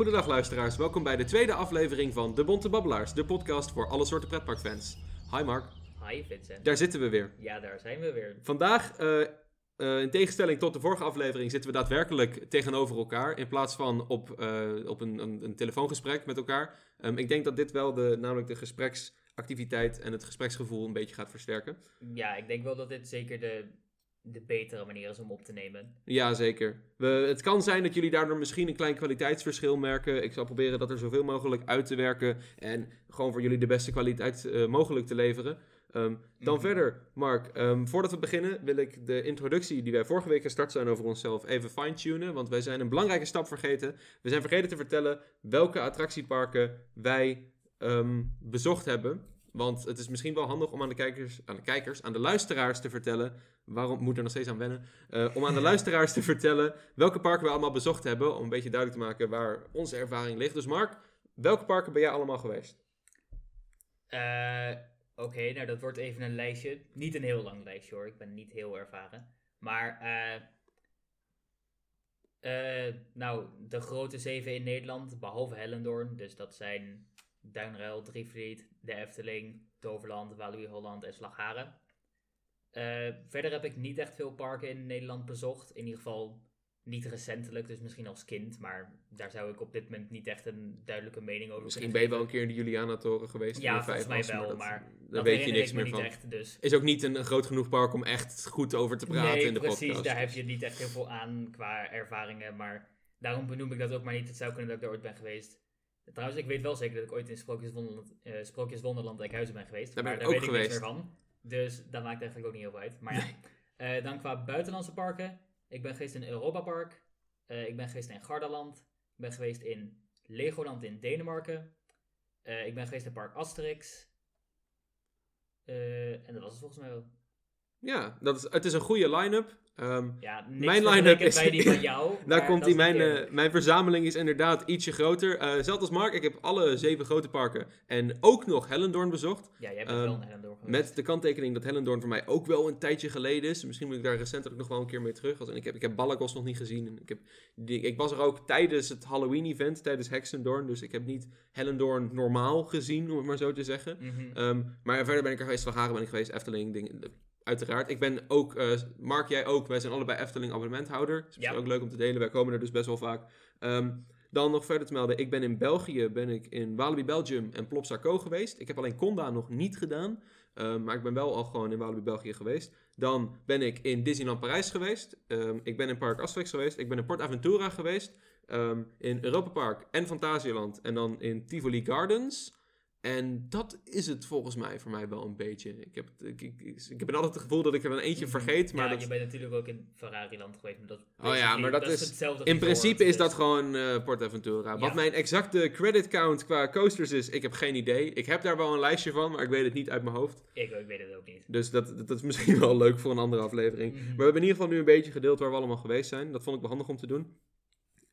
Goedendag luisteraars, welkom bij de tweede aflevering van De Bonte Babbelaars, de podcast voor alle soorten pretparkfans. Hi Mark, Hi Vincent. daar zitten we weer. Ja, daar zijn we weer. Vandaag, eh, eh, in tegenstelling tot de vorige aflevering, zitten we daadwerkelijk tegenover elkaar in plaats van op, eh, op een, een, een telefoongesprek met elkaar. Ehm, ik denk dat dit wel de, namelijk de gespreksactiviteit en het gespreksgevoel een beetje gaat versterken. Ja, ik denk wel dat dit zeker de, de betere manier is om op te nemen. Ja, zeker. We, het kan zijn dat jullie daardoor misschien een klein kwaliteitsverschil merken. Ik zal proberen dat er zoveel mogelijk uit te werken en gewoon voor jullie de beste kwaliteit eh, mogelijk te leveren. Ehm, dan Mhm. verder, Mark, ehm, voordat we beginnen wil ik de introductie die wij vorige week gestart zijn over onszelf even fine-tunen. Want wij zijn een belangrijke stap vergeten. We zijn vergeten te vertellen welke attractieparken wij ehm, bezocht hebben. Want het is misschien wel handig om aan de kijkers, aan de kijkers, aan de luisteraars te vertellen. Waarom moet er nog steeds aan wennen? Eh, om aan de luisteraars te vertellen welke parken we allemaal bezocht hebben. Om een beetje duidelijk te maken waar onze ervaring ligt. Dus Mark, welke parken ben jij allemaal geweest? Eh, Oké, nou dat wordt even een lijstje. Niet een heel lang lijstje hoor, ik ben niet heel ervaren. Maar, eh, nou, de grote zeven in Nederland, behalve Hellendoorn. Dus dat zijn Duinruil, Drievliet, de Efteling, Toverland, Walibi Holland en Slagharen. Eh, verder heb ik niet echt veel parken in Nederland bezocht. In ieder geval niet recentelijk, dus misschien als kind. Maar daar zou ik op dit moment niet echt een duidelijke mening over Misschien ben je wel een keer in de Juliana-toren geweest. Ja, volgens mij wel, dat- maar Daar weet je niks ik me meer van. echt, dus... Is ook niet een, groot genoeg park om echt goed over te praten nee, in de precies, podcast. daar heb je niet echt heel veel aan qua ervaringen, maar daarom benoem ik dat ook maar niet. Het zou kunnen dat ik er ooit ben geweest. Trouwens, ik weet wel zeker dat ik ooit in Sprookjes Wonderland, eh, Sprookjes Wonderland Enkhuizen ben geweest. Daar ben ik daar ook weet ik niks geweest. meer van. Dus dat maakt eigenlijk ook niet heel veel uit. Maar ja, Eh, dan qua buitenlandse parken. Ik ben geweest in Europa Park. Eh, ik ben geweest in Gardaland. Ik ben geweest in Legoland in Denemarken. Ik ben geweest in Park Asterix. En dat was het volgens mij wel. Ja, dat is, het is een goede line-up. Ehm, Ja, Mijn line-up line is- bij die van jou. Daar komt is Mijn, eh, mijn verzameling is inderdaad ietsje groter. Eh zelfs als Mark, ik heb alle zeven grote parken en ook nog Hellendoorn bezocht. Ja, jij ehm, wel een Hellendoorn geweest. Met de kanttekening dat Hellendoorn voor mij ook wel een tijdje geleden is. Misschien moet ik daar recentelijk nog wel een keer mee terug. En ik heb, ik heb nog niet gezien. En ik, heb die, ik was er ook tijdens het Halloween-event, tijdens Hexendoorn. Dus ik heb niet Hellendoorn normaal gezien, om het maar zo te zeggen. Mhm. Ehm, maar verder ben ik er geweest, Van Haren ben ik geweest, Efteling, dingen, uiteraard. Ik ben ook, eh, Mark, jij ook, wij zijn allebei Efteling abonnementhouder. Dat is misschien Ja. ook leuk om te delen, wij komen er dus best wel vaak. Ehm, dan nog verder te melden, ik ben in België, ben ik in Walibi Belgium en Plopsaco geweest. Ik heb alleen Conda nog niet gedaan, ehm, maar ik ben wel al gewoon in Walibi België geweest. Dan ben ik in Disneyland Parijs geweest. Ehm, ik ben in Park Asterix geweest. Ik ben in Port Aventura geweest. In Europa Park en Fantasieland. En dan in Tivoli Gardens. En dat is het volgens mij voor mij wel een beetje. Ik heb, ik, ik, ik heb altijd het gevoel dat ik er dan eentje vergeet. Maar ja, dat, je bent natuurlijk ook in Ferrari-land geweest. Maar dat Oh ja, maar dat is- hetzelfde in principe is dat gewoon eh Port Aventura. Wat mijn exacte credit count qua coasters is, ik heb geen idee. Ik heb daar wel een lijstje van, maar ik weet het niet uit mijn hoofd. Ik, ik weet het ook niet. Dus dat, dat, dat is misschien wel leuk voor een andere aflevering. Mhm. Maar we hebben in ieder geval nu een beetje gedeeld waar we allemaal geweest zijn. Dat vond ik wel handig om te doen.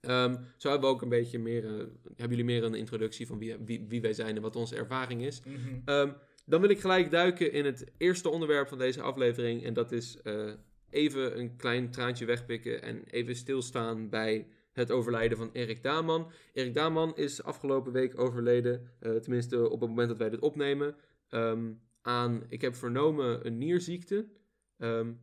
Ehm, zo hebben we ook een beetje meer, eh, hebben jullie meer een introductie van wie, wie, wie wij zijn en wat onze ervaring is. Mhm. Ehm, dan wil ik gelijk duiken in het eerste onderwerp van deze aflevering. En dat is eh, even een klein traantje wegpikken en even stilstaan bij het overlijden van Erik Daman. Erik Daman is afgelopen week overleden, eh, tenminste op het moment dat wij dit opnemen, ehm, aan, ik heb vernomen, een nierziekte.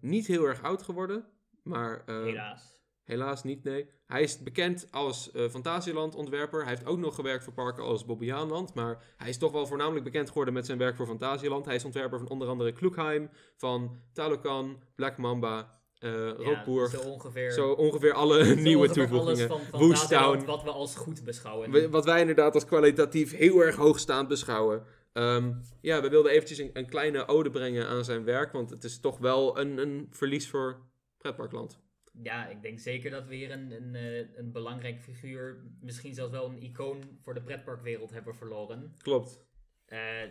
Niet heel erg oud geworden, maar Helaas. Helaas niet, nee. Hij is bekend als eh Fantasieland-ontwerper. Hij heeft ook nog gewerkt voor parken als Bobbejaanland. Maar hij is toch wel voornamelijk bekend geworden met zijn werk voor Fantasieland. Hij is ontwerper van onder andere Kloekheim, van Talokan, Black Mamba, eh Rookboer. zo ongeveer. Zo ongeveer alle zo nieuwe ongeveer toevoegingen. Alles van, Wat we als goed beschouwen. We- Wat wij inderdaad als kwalitatief heel erg hoogstaand beschouwen. Ehm, ja, we wilden eventjes een, een kleine ode brengen aan zijn werk. Want het is toch wel een, een verlies voor pretparkland. Ja, ik denk zeker dat we hier een, een, eh, een belangrijk figuur, misschien zelfs wel een icoon voor de pretparkwereld hebben verloren. Klopt. Eh,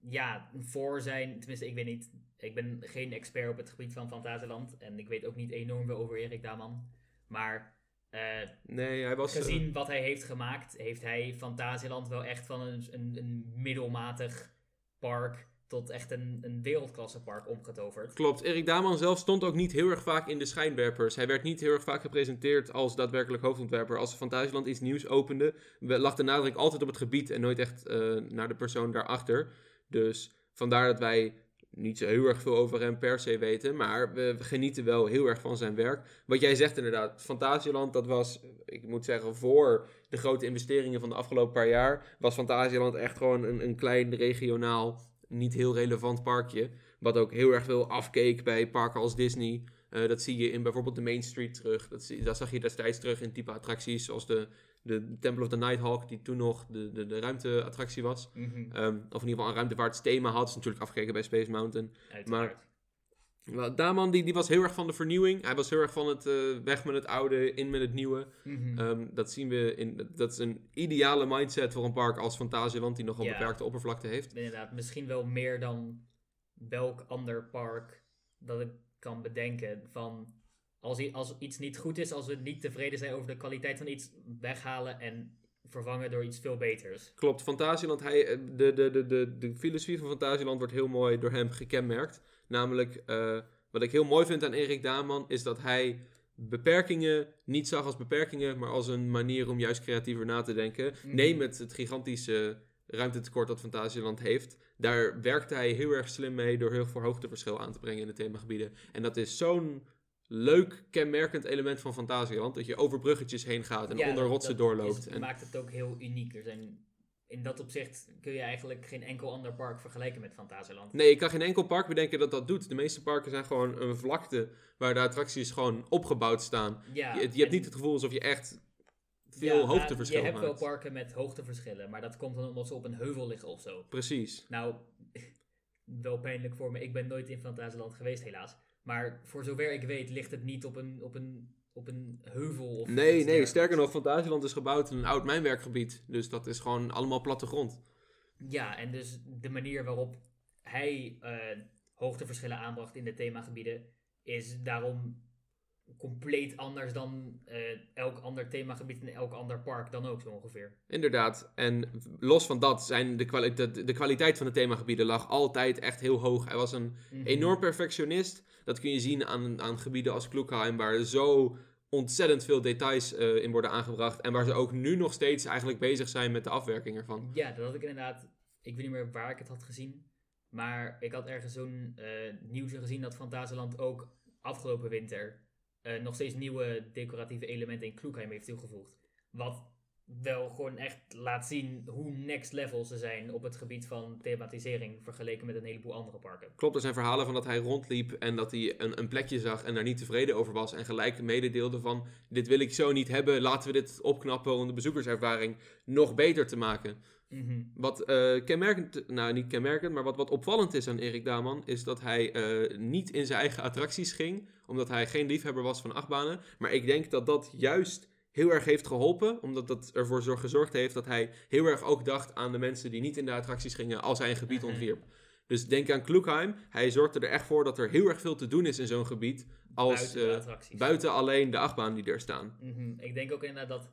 ja, voor zijn, tenminste ik weet niet, ik ben geen expert op het gebied van Fantasieland en ik weet ook niet enorm veel over Erik Daman. Maar eh, Nee, hij was... gezien wat hij heeft gemaakt, heeft hij Fantasieland wel echt van een, een, een middelmatig park tot echt een, een wereldklassepark omgetoverd. Klopt. Erik Daman zelf stond ook niet heel erg vaak in de schijnwerpers. Hij werd niet heel erg vaak gepresenteerd als daadwerkelijk hoofdontwerper. Als Fantasieland iets nieuws opende, lag de nadruk altijd op het gebied en nooit echt uh, naar de persoon daarachter. Dus vandaar dat wij niet zo heel erg veel over hem per se weten, maar we, genieten wel heel erg van zijn werk. Wat jij zegt inderdaad, Fantasieland, dat was, ik moet zeggen, voor de grote investeringen van de afgelopen paar jaar, was Fantasieland echt gewoon een, een klein regionaal, niet heel relevant parkje. Wat ook heel erg veel afkeek bij parken als Disney. Uh, dat zie je in bijvoorbeeld de Main Street terug. Dat, zie, dat zag je destijds terug in type attracties zoals de de Temple of the Nighthawk, die toen nog de, de, de ruimteattractie was. Mhm. Ehm, of in ieder geval een ruimtevaarts thema had. Is natuurlijk afgekeken bij Space Mountain. Uiteraard. Maar Daman die, die was heel erg van de vernieuwing. Hij was heel erg van het uh, weg met het oude, in met het nieuwe. Mhm. Ehm, dat zien we in. Dat is een ideale mindset voor een park als Fantasieland, die nogal Ja. beperkte oppervlakte heeft. Inderdaad, misschien wel meer dan welk ander park dat ik kan bedenken. Van als, als iets niet goed is, als we niet tevreden zijn over de kwaliteit van iets, weghalen en vervangen door iets veel beters. Klopt, Fantasieland, hij, eh, de, de, de, de, de filosofie van Fantasieland wordt heel mooi door hem gekenmerkt. Namelijk, eh, wat ik heel mooi vind aan Erik Daman, is dat hij beperkingen niet zag als beperkingen, maar als een manier om juist creatiever na te denken. Mhm. Neem het, het gigantische ruimtetekort dat Fantasieland heeft. Daar werkte hij heel erg slim mee door heel veel hoogteverschil aan te brengen in de themagebieden. En dat is zo'n leuk, kenmerkend element van Fantasieland, dat je over bruggetjes heen gaat en Ja, onder dat- rotsen dat doorloopt. is- en maakt het ook heel uniek. Er zijn, in dat opzicht kun je eigenlijk geen enkel ander park vergelijken met Fantasieland. Nee, ik kan geen enkel park bedenken dat dat doet. De meeste parken zijn gewoon een vlakte waar de attracties gewoon opgebouwd staan. Ja, je, je hebt en- niet het gevoel alsof je echt veel ja, nou, hoogteverschil Je hebt wel maakt. parken met hoogteverschillen, maar dat komt dan omdat ze op een heuvel liggen of zo. Precies. Nou, wel pijnlijk voor me. Ik ben nooit in Fantasieland geweest, helaas. Maar voor zover ik weet, ligt het niet op een, op een, op een heuvel. Of Nee, nee, sterker nog, Fantasieland is gebouwd in een oud mijnwerkgebied. Dus dat is gewoon allemaal plattegrond. Ja, en dus de manier waarop hij eh, hoogteverschillen aanbracht in de themagebieden is daarom compleet anders dan eh, elk ander themagebied in elk ander park dan ook zo ongeveer. Inderdaad. En los van dat zijn de, kwali- de, de kwaliteit van de themagebieden lag altijd echt heel hoog. Hij was een Mhm. enorm perfectionist. Dat kun je zien aan, aan gebieden als Kloekheim, waar zo ontzettend veel details eh, in worden aangebracht. En waar ze ook nu nog steeds eigenlijk bezig zijn met de afwerking ervan. Ja, dat had ik inderdaad. Ik weet niet meer waar ik het had gezien. Maar ik had ergens zo'n eh nieuwsje gezien dat Fantasieland ook afgelopen winter eh, nog steeds nieuwe decoratieve elementen in Kloekheim heeft toegevoegd. Wat wel gewoon echt laat zien hoe next level ze zijn op het gebied van thematisering vergeleken met een heleboel andere parken. Klopt, er zijn verhalen van dat hij rondliep en dat hij een, een plekje zag en daar niet tevreden over was. En gelijk mededeelde van, dit wil ik zo niet hebben, laten we dit opknappen om de bezoekerservaring nog beter te maken. Mhm. Wat eh, kenmerkend, nou niet kenmerkend, maar wat, wat opvallend is aan Erik Daman, is dat hij eh, niet in zijn eigen attracties ging, omdat hij geen liefhebber was van achtbanen. Maar ik denk dat dat juist heel erg heeft geholpen, omdat dat ervoor zorg- gezorgd heeft dat hij heel erg ook dacht aan de mensen die niet in de attracties gingen als hij een gebied Mhm. ontwierp. Dus denk aan Kloekheim. Hij zorgde er echt voor dat er heel erg veel te doen is in zo'n gebied, als buiten eh, buiten alleen de achtbaan die er staan. Mhm. Ik denk ook inderdaad dat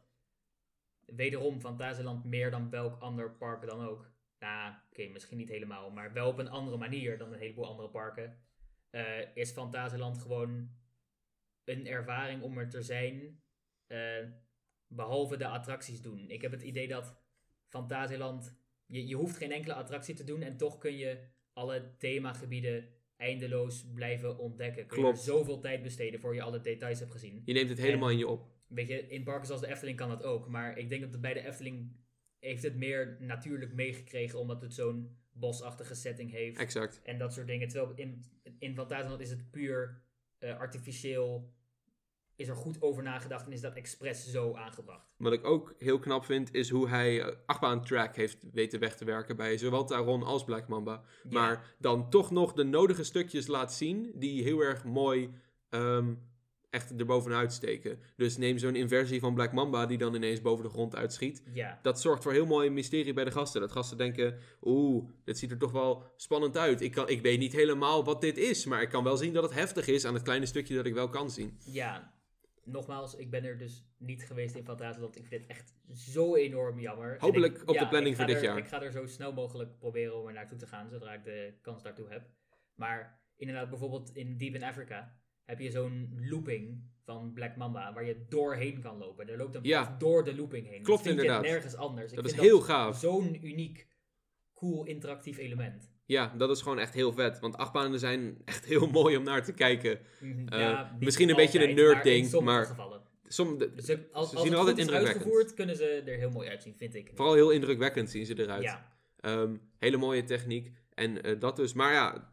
wederom Fantasieland meer dan welk ander park dan ook. Nou, oké, misschien niet helemaal, maar wel op een andere manier dan een heleboel andere parken. eh, is Fantasieland gewoon een ervaring om er te zijn, eh, behalve de attracties doen. Ik heb het idee dat Fantasieland, je, je hoeft geen enkele attractie te doen en toch kun je alle themagebieden eindeloos blijven ontdekken. Kun je Klopt. zoveel tijd besteden voor je alle details hebt gezien. Je neemt het helemaal in je op. Weet je, in parken zoals de Efteling kan dat ook. Maar ik denk dat het bij de Efteling heeft het meer natuurlijk meegekregen. Omdat het zo'n bosachtige setting heeft. Exact. En dat soort dingen. Terwijl in, in Fantasieland is het puur eh, artificieel. Is er goed over nagedacht en is dat expres zo aangebracht. Wat ik ook heel knap vind, is hoe hij eh, achtbaan track heeft weten weg te werken bij zowel Taron als Black Mamba. Ja. Maar dan toch nog de nodige stukjes laat zien die heel erg mooi ehm, echt erbovenuit steken. Dus neem zo'n inversie van Black Mamba die dan ineens boven de grond uitschiet. Ja, Dat zorgt voor heel mooi mysterie bij de gasten. Dat gasten denken, oeh, dit ziet er toch wel spannend uit. Ik, kan, ik weet niet helemaal wat dit is, maar ik kan wel zien dat het heftig is aan het kleine stukje dat ik wel kan zien. ja. nogmaals, ik ben er dus niet geweest in Fantasieland. Ik vind het echt zo enorm jammer. Hopelijk ik- op de planning voor dit er- jaar. Ik ga er zo snel mogelijk proberen om er naartoe te gaan, zodra ik de kans daartoe heb. Maar inderdaad, bijvoorbeeld in Deep in Africa heb je zo'n looping van Black Mamba, waar je doorheen kan lopen. Er loopt een Ja. door de looping heen. Klopt dat vind inderdaad. Nergens anders. Ik Dat is heel gaaf. Zo'n uniek, cool, interactief element. Ja, dat is gewoon echt heel vet. Want achtbanen zijn echt heel mooi om naar te kijken. Mhm, Eh, ja, misschien een beetje een nerd maar ding, maar- gevallen. Som, de- Dus als, Ze zien er altijd indrukwekkend. uitgevoerd, kunnen ze er heel mooi uitzien, vind ik. vooral heel indrukwekkend zien ze eruit. Ja, Ehm, hele mooie techniek. En eh, dat dus. Maar ja,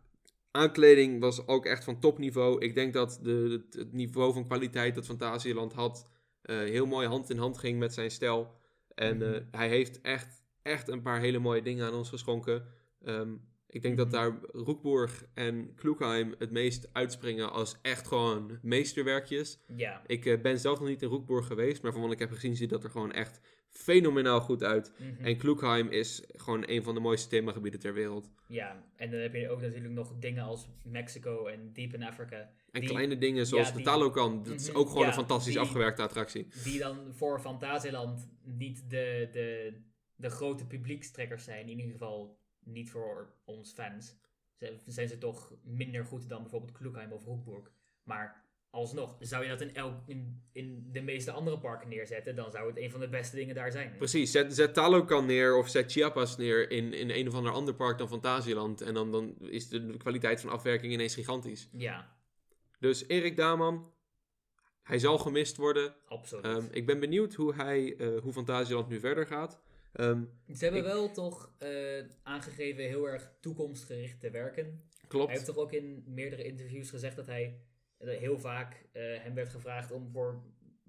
aankleding was ook echt van topniveau. Ik denk dat de, het, niveau van kwaliteit dat Fantasieland had... eh, heel mooi hand in hand ging met zijn stijl. En eh, hij heeft echt, echt een paar hele mooie dingen aan ons geschonken. Ehm, ik denk dat Mhm. daar Roekborg en Kloekheim het meest uitspringen als echt gewoon meesterwerkjes. ja. Ik eh, ben zelf nog niet in Roekborg geweest, maar van wat ik heb gezien ziet dat er gewoon echt fenomenaal goed uit. mhm. En Kloekheim is gewoon een van de mooiste themagebieden ter wereld. ja. En dan heb je ook natuurlijk nog dingen als Mexico en Deep in Africa. En Die- kleine dingen zoals ja, de Talokan, dat is Mhm, ook gewoon ja, een fantastisch die- afgewerkte attractie. Die dan voor Fantasieland niet de, de, de grote publiekstrekkers zijn. In ieder geval niet voor ons fans. Zijn, zijn ze toch minder goed dan bijvoorbeeld Kloekheim of Roekburg. Maar alsnog, zou je dat in, elk, in, in de meeste andere parken neerzetten, dan zou het een van de beste dingen daar zijn. Precies, zet, zet Talokan neer of zet Chiapas neer in, in een of ander ander park dan Fantasieland. En dan, dan is de, kwaliteit van afwerking ineens gigantisch. Ja, Dus Erik Daman, hij zal gemist worden. absoluut. Ehm, ik ben benieuwd hoe, hij, eh, hoe Fantasieland nu verder gaat. Ehm, Ze hebben Ik- wel toch eh, aangegeven heel erg toekomstgericht te werken. klopt. Hij heeft toch ook in meerdere interviews gezegd dat hij heel vaak eh, hem werd gevraagd om voor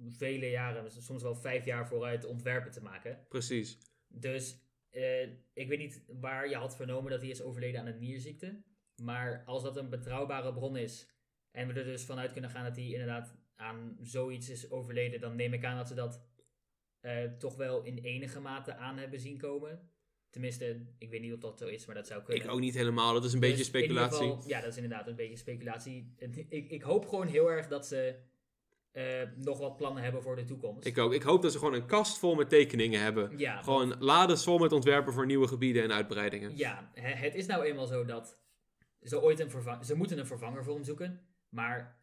vele jaren, soms wel vijf jaar vooruit, ontwerpen te maken. Precies. Dus eh, ik weet niet waar je had vernomen dat hij is overleden aan een nierziekte. Maar als dat een betrouwbare bron is en we er dus vanuit kunnen gaan dat hij inderdaad aan zoiets is overleden, dan neem ik aan dat ze dat eh, toch wel in enige mate aan hebben zien komen. Tenminste, ik weet niet of dat zo is, maar dat zou kunnen. Ik ook niet helemaal, dat is een Dus beetje speculatie. geval- ja, dat is inderdaad een beetje speculatie. Ik, ik hoop gewoon heel erg dat ze eh, nog wat plannen hebben voor de toekomst. Ik ook. Ik hoop dat ze gewoon een kast vol met tekeningen hebben. ja, Gewoon lades vol met ontwerpen voor nieuwe gebieden en uitbreidingen. Ja, he- het is nou eenmaal zo dat ze ooit een vervanger... Ze moeten een vervanger voor hem zoeken. Maar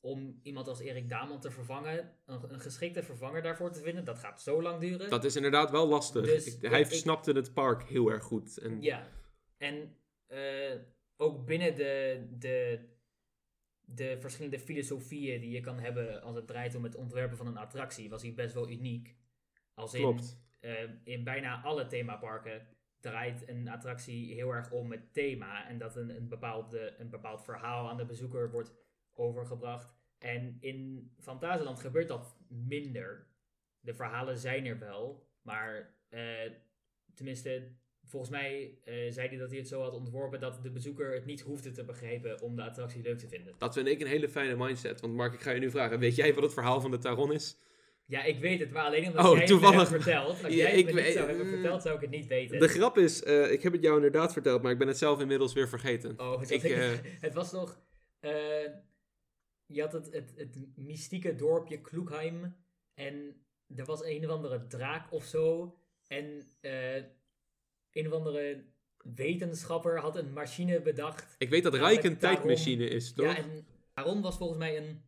om iemand als Erik Daman te vervangen, een, een geschikte vervanger daarvoor te vinden, dat gaat zo lang duren. Dat is inderdaad wel lastig. Dus Ik- hij ik- snapte het park heel erg goed. En Ja, en eh, ook binnen de, de, de verschillende filosofieën die je kan hebben als het draait om het ontwerpen van een attractie, was hij best wel uniek. Als in, Klopt. eh, in bijna alle themaparken draait een attractie heel erg om het thema en dat een, een, bepaalde, een bepaald verhaal aan de bezoeker wordt overgebracht. En in Fantasieland gebeurt dat minder. De verhalen zijn er wel, maar eh, tenminste, volgens mij eh, zei hij dat hij het zo had ontworpen dat de bezoeker het niet hoefde te begrijpen om de attractie leuk te vinden. Dat vind ik een hele fijne mindset. Want Mark, ik ga je nu vragen. Weet jij wat het verhaal van de Taron is? Ja, ik weet het, maar alleen omdat Oh, jij toevallig. het me hebt verteld. Als Ja, jij ik het me niet weet- zou hebben verteld, zou ik het niet weten. De grap is, eh, ik heb het jou inderdaad verteld, maar ik ben het zelf inmiddels weer vergeten. Oh, het, Ik, was, eh, het was nog... je had het, het, het mystieke dorpje Kloekheim. En er was een of andere draak of zo. En eh, een of andere wetenschapper had een machine bedacht. Ik weet dat Rijk een tijdmachine is, toch? Ja, en daarom was volgens mij een,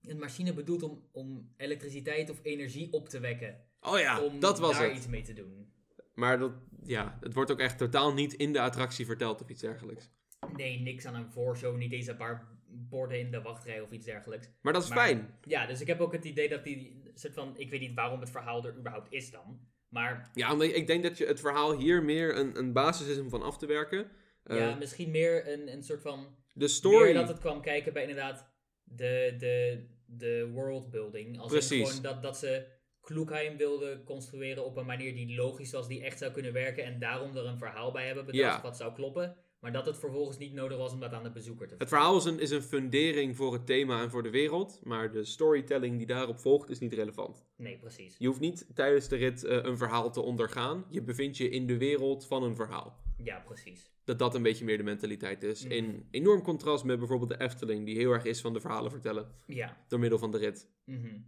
een machine bedoeld om, om elektriciteit of energie op te wekken. oh ja, om dat was daar het. iets mee te doen. Maar dat, ja, het wordt ook echt totaal niet in de attractie verteld of iets dergelijks. Nee, niks aan een voorshow. Niet eens een paar borden in de wachtrij of iets dergelijks. Maar dat is Maar- fijn. Ja, dus ik heb ook het idee dat die soort van... Ik weet niet waarom het verhaal er überhaupt is dan. Maar Ja, omdat ik denk dat je het verhaal hier meer een, een basis is om van af te werken. Eh, ja, misschien meer een, een soort van... de story. Meer dat het kwam kijken bij inderdaad de, de, de worldbuilding. Als Precies. gewoon dat, dat ze Kloekheim wilden construeren op een manier die logisch was, die echt zou kunnen werken. En daarom er een verhaal bij hebben bedacht Ja. wat zou kloppen. Maar dat het vervolgens niet nodig was om dat aan de bezoeker te Het verhaal is een, is een fundering voor het thema en voor de wereld, maar de storytelling die daarop volgt is niet relevant. Nee, precies. Je hoeft niet tijdens de rit eh, een verhaal te ondergaan. Je bevindt je in de wereld van een verhaal. Ja, precies. Dat dat een beetje meer de mentaliteit is. Mhm. In enorm contrast met bijvoorbeeld de Efteling, die heel erg is van de verhalen vertellen Ja. door middel van de rit. mhm.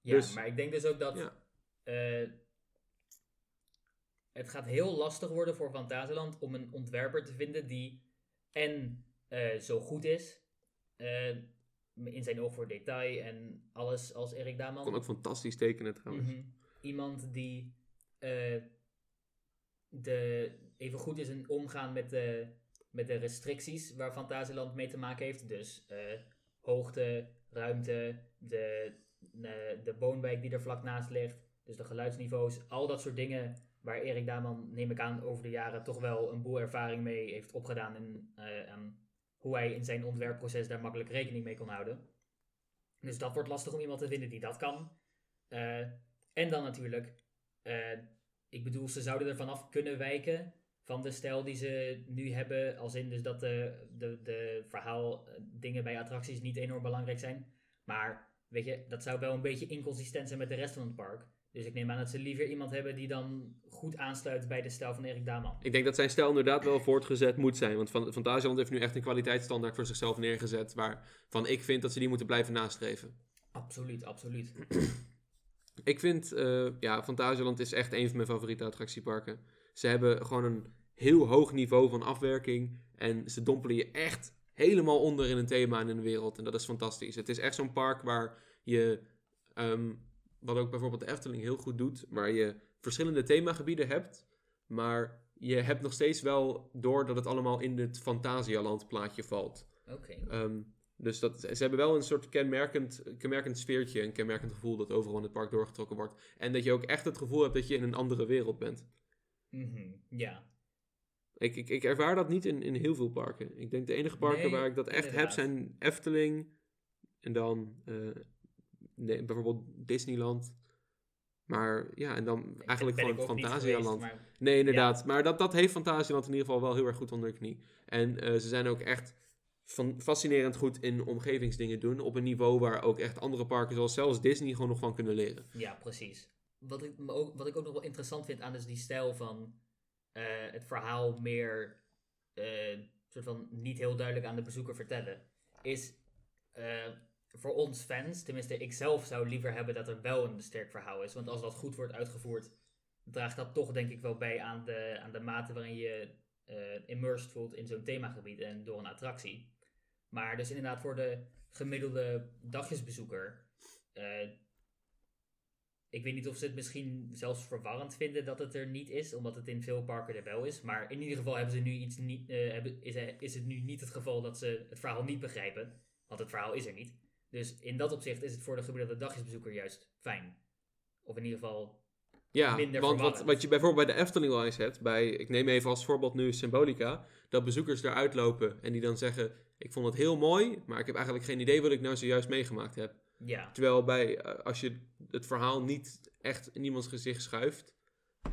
Ja, Dus- maar ik denk dus ook dat Ja. eh, het gaat heel lastig worden voor Fantasieland om een ontwerper te vinden die en eh, zo goed is eh, in zijn oog voor detail en alles als Erik Daman. Kon ook fantastisch tekenen trouwens. Mhm. Iemand die eh, de, even goed is in omgaan met de, met de restricties waar Fantasieland mee te maken heeft. Dus hoogte, ruimte, de, de, de woonwijk die er vlak naast ligt. Dus de geluidsniveaus, al dat soort dingen waar Erik Daman, neem ik aan, over de jaren toch wel een boel ervaring mee heeft opgedaan. En eh, aan hoe hij in zijn ontwerpproces daar makkelijk rekening mee kon houden. Dus dat wordt lastig om iemand te vinden die dat kan. Eh, en dan natuurlijk, eh, ik bedoel, ze zouden er vanaf kunnen wijken van de stijl die ze nu hebben. Als in dus dat de, de, de verhaal, dingen bij attracties niet enorm belangrijk zijn. Maar weet je, dat zou wel een beetje inconsistent zijn met de rest van het park. Dus ik neem aan dat ze liever iemand hebben die dan goed aansluit bij de stijl van Erik Daman. Ik denk dat zijn stijl inderdaad wel voortgezet moet zijn. Want Van- Fantasieland heeft nu echt een kwaliteitsstandaard voor zichzelf neergezet. Waarvan ik vind dat ze die moeten blijven nastreven. Absoluut, absoluut. Ik vind, eh, ja, Fantasieland is echt een van mijn favoriete attractieparken. Ze hebben gewoon een heel hoog niveau van afwerking. En ze dompelen je echt helemaal onder in een thema en in de wereld. En dat is fantastisch. Het is echt zo'n park waar je, ehm, wat ook bijvoorbeeld de Efteling heel goed doet, waar je verschillende themagebieden hebt. Maar je hebt nog steeds wel door dat het allemaal in het Fantasialand plaatje valt. Oké. Ehm, dus dat, ze hebben wel een soort kenmerkend, kenmerkend sfeertje, een kenmerkend gevoel dat overal in het park doorgetrokken wordt. En dat je ook echt het gevoel hebt dat je in een andere wereld bent. Mhm, Ja. Ik, ik, ik ervaar dat niet in, in heel veel parken. Ik denk de enige parken Nee, waar ik dat echt heb zijn Efteling en dan eh, bijvoorbeeld Disneyland. Maar ja, en dan eigenlijk gewoon Fantasialand. geweest, maar Nee, inderdaad. Maar dat, dat heeft Fantasieland in ieder geval wel heel erg goed onder de knie. En eh, ze zijn ook echt van, fascinerend goed in omgevingsdingen doen. Op een niveau waar ook echt andere parken, zoals zelfs Disney, gewoon nog van kunnen leren. Ja, precies. Wat ik, ook, wat ik ook nog wel interessant vind aan dus die stijl van eh, het verhaal meer eh, soort van niet heel duidelijk aan de bezoeker vertellen, is voor ons fans, tenminste ik zelf zou liever hebben dat er wel een sterk verhaal is. Want als dat goed wordt uitgevoerd, draagt dat toch denk ik wel bij aan de, aan de mate waarin je eh immersed voelt in zo'n themagebied en door een attractie. Maar dus inderdaad voor de gemiddelde dagjesbezoeker eh, ik weet niet of ze het misschien zelfs verwarrend vinden dat het er niet is, omdat het in veel parken er wel is. Maar in ieder geval hebben ze nu iets niet, eh, hebben, is, is het nu niet het geval dat ze het verhaal niet begrijpen. Want het verhaal is er niet. Dus in dat opzicht is het voor de gemiddelde dagjesbezoeker juist fijn. Of in ieder geval, Ja, Minder want wat, wat je bijvoorbeeld bij de Efteling wel eens hebt, bij, ik neem even als voorbeeld nu Symbolica, dat bezoekers eruit lopen en die dan zeggen, ik vond het heel mooi, maar ik heb eigenlijk geen idee wat ik nou zojuist meegemaakt heb. ja, Terwijl bij, eh, als je het verhaal niet echt in iemands gezicht schuift,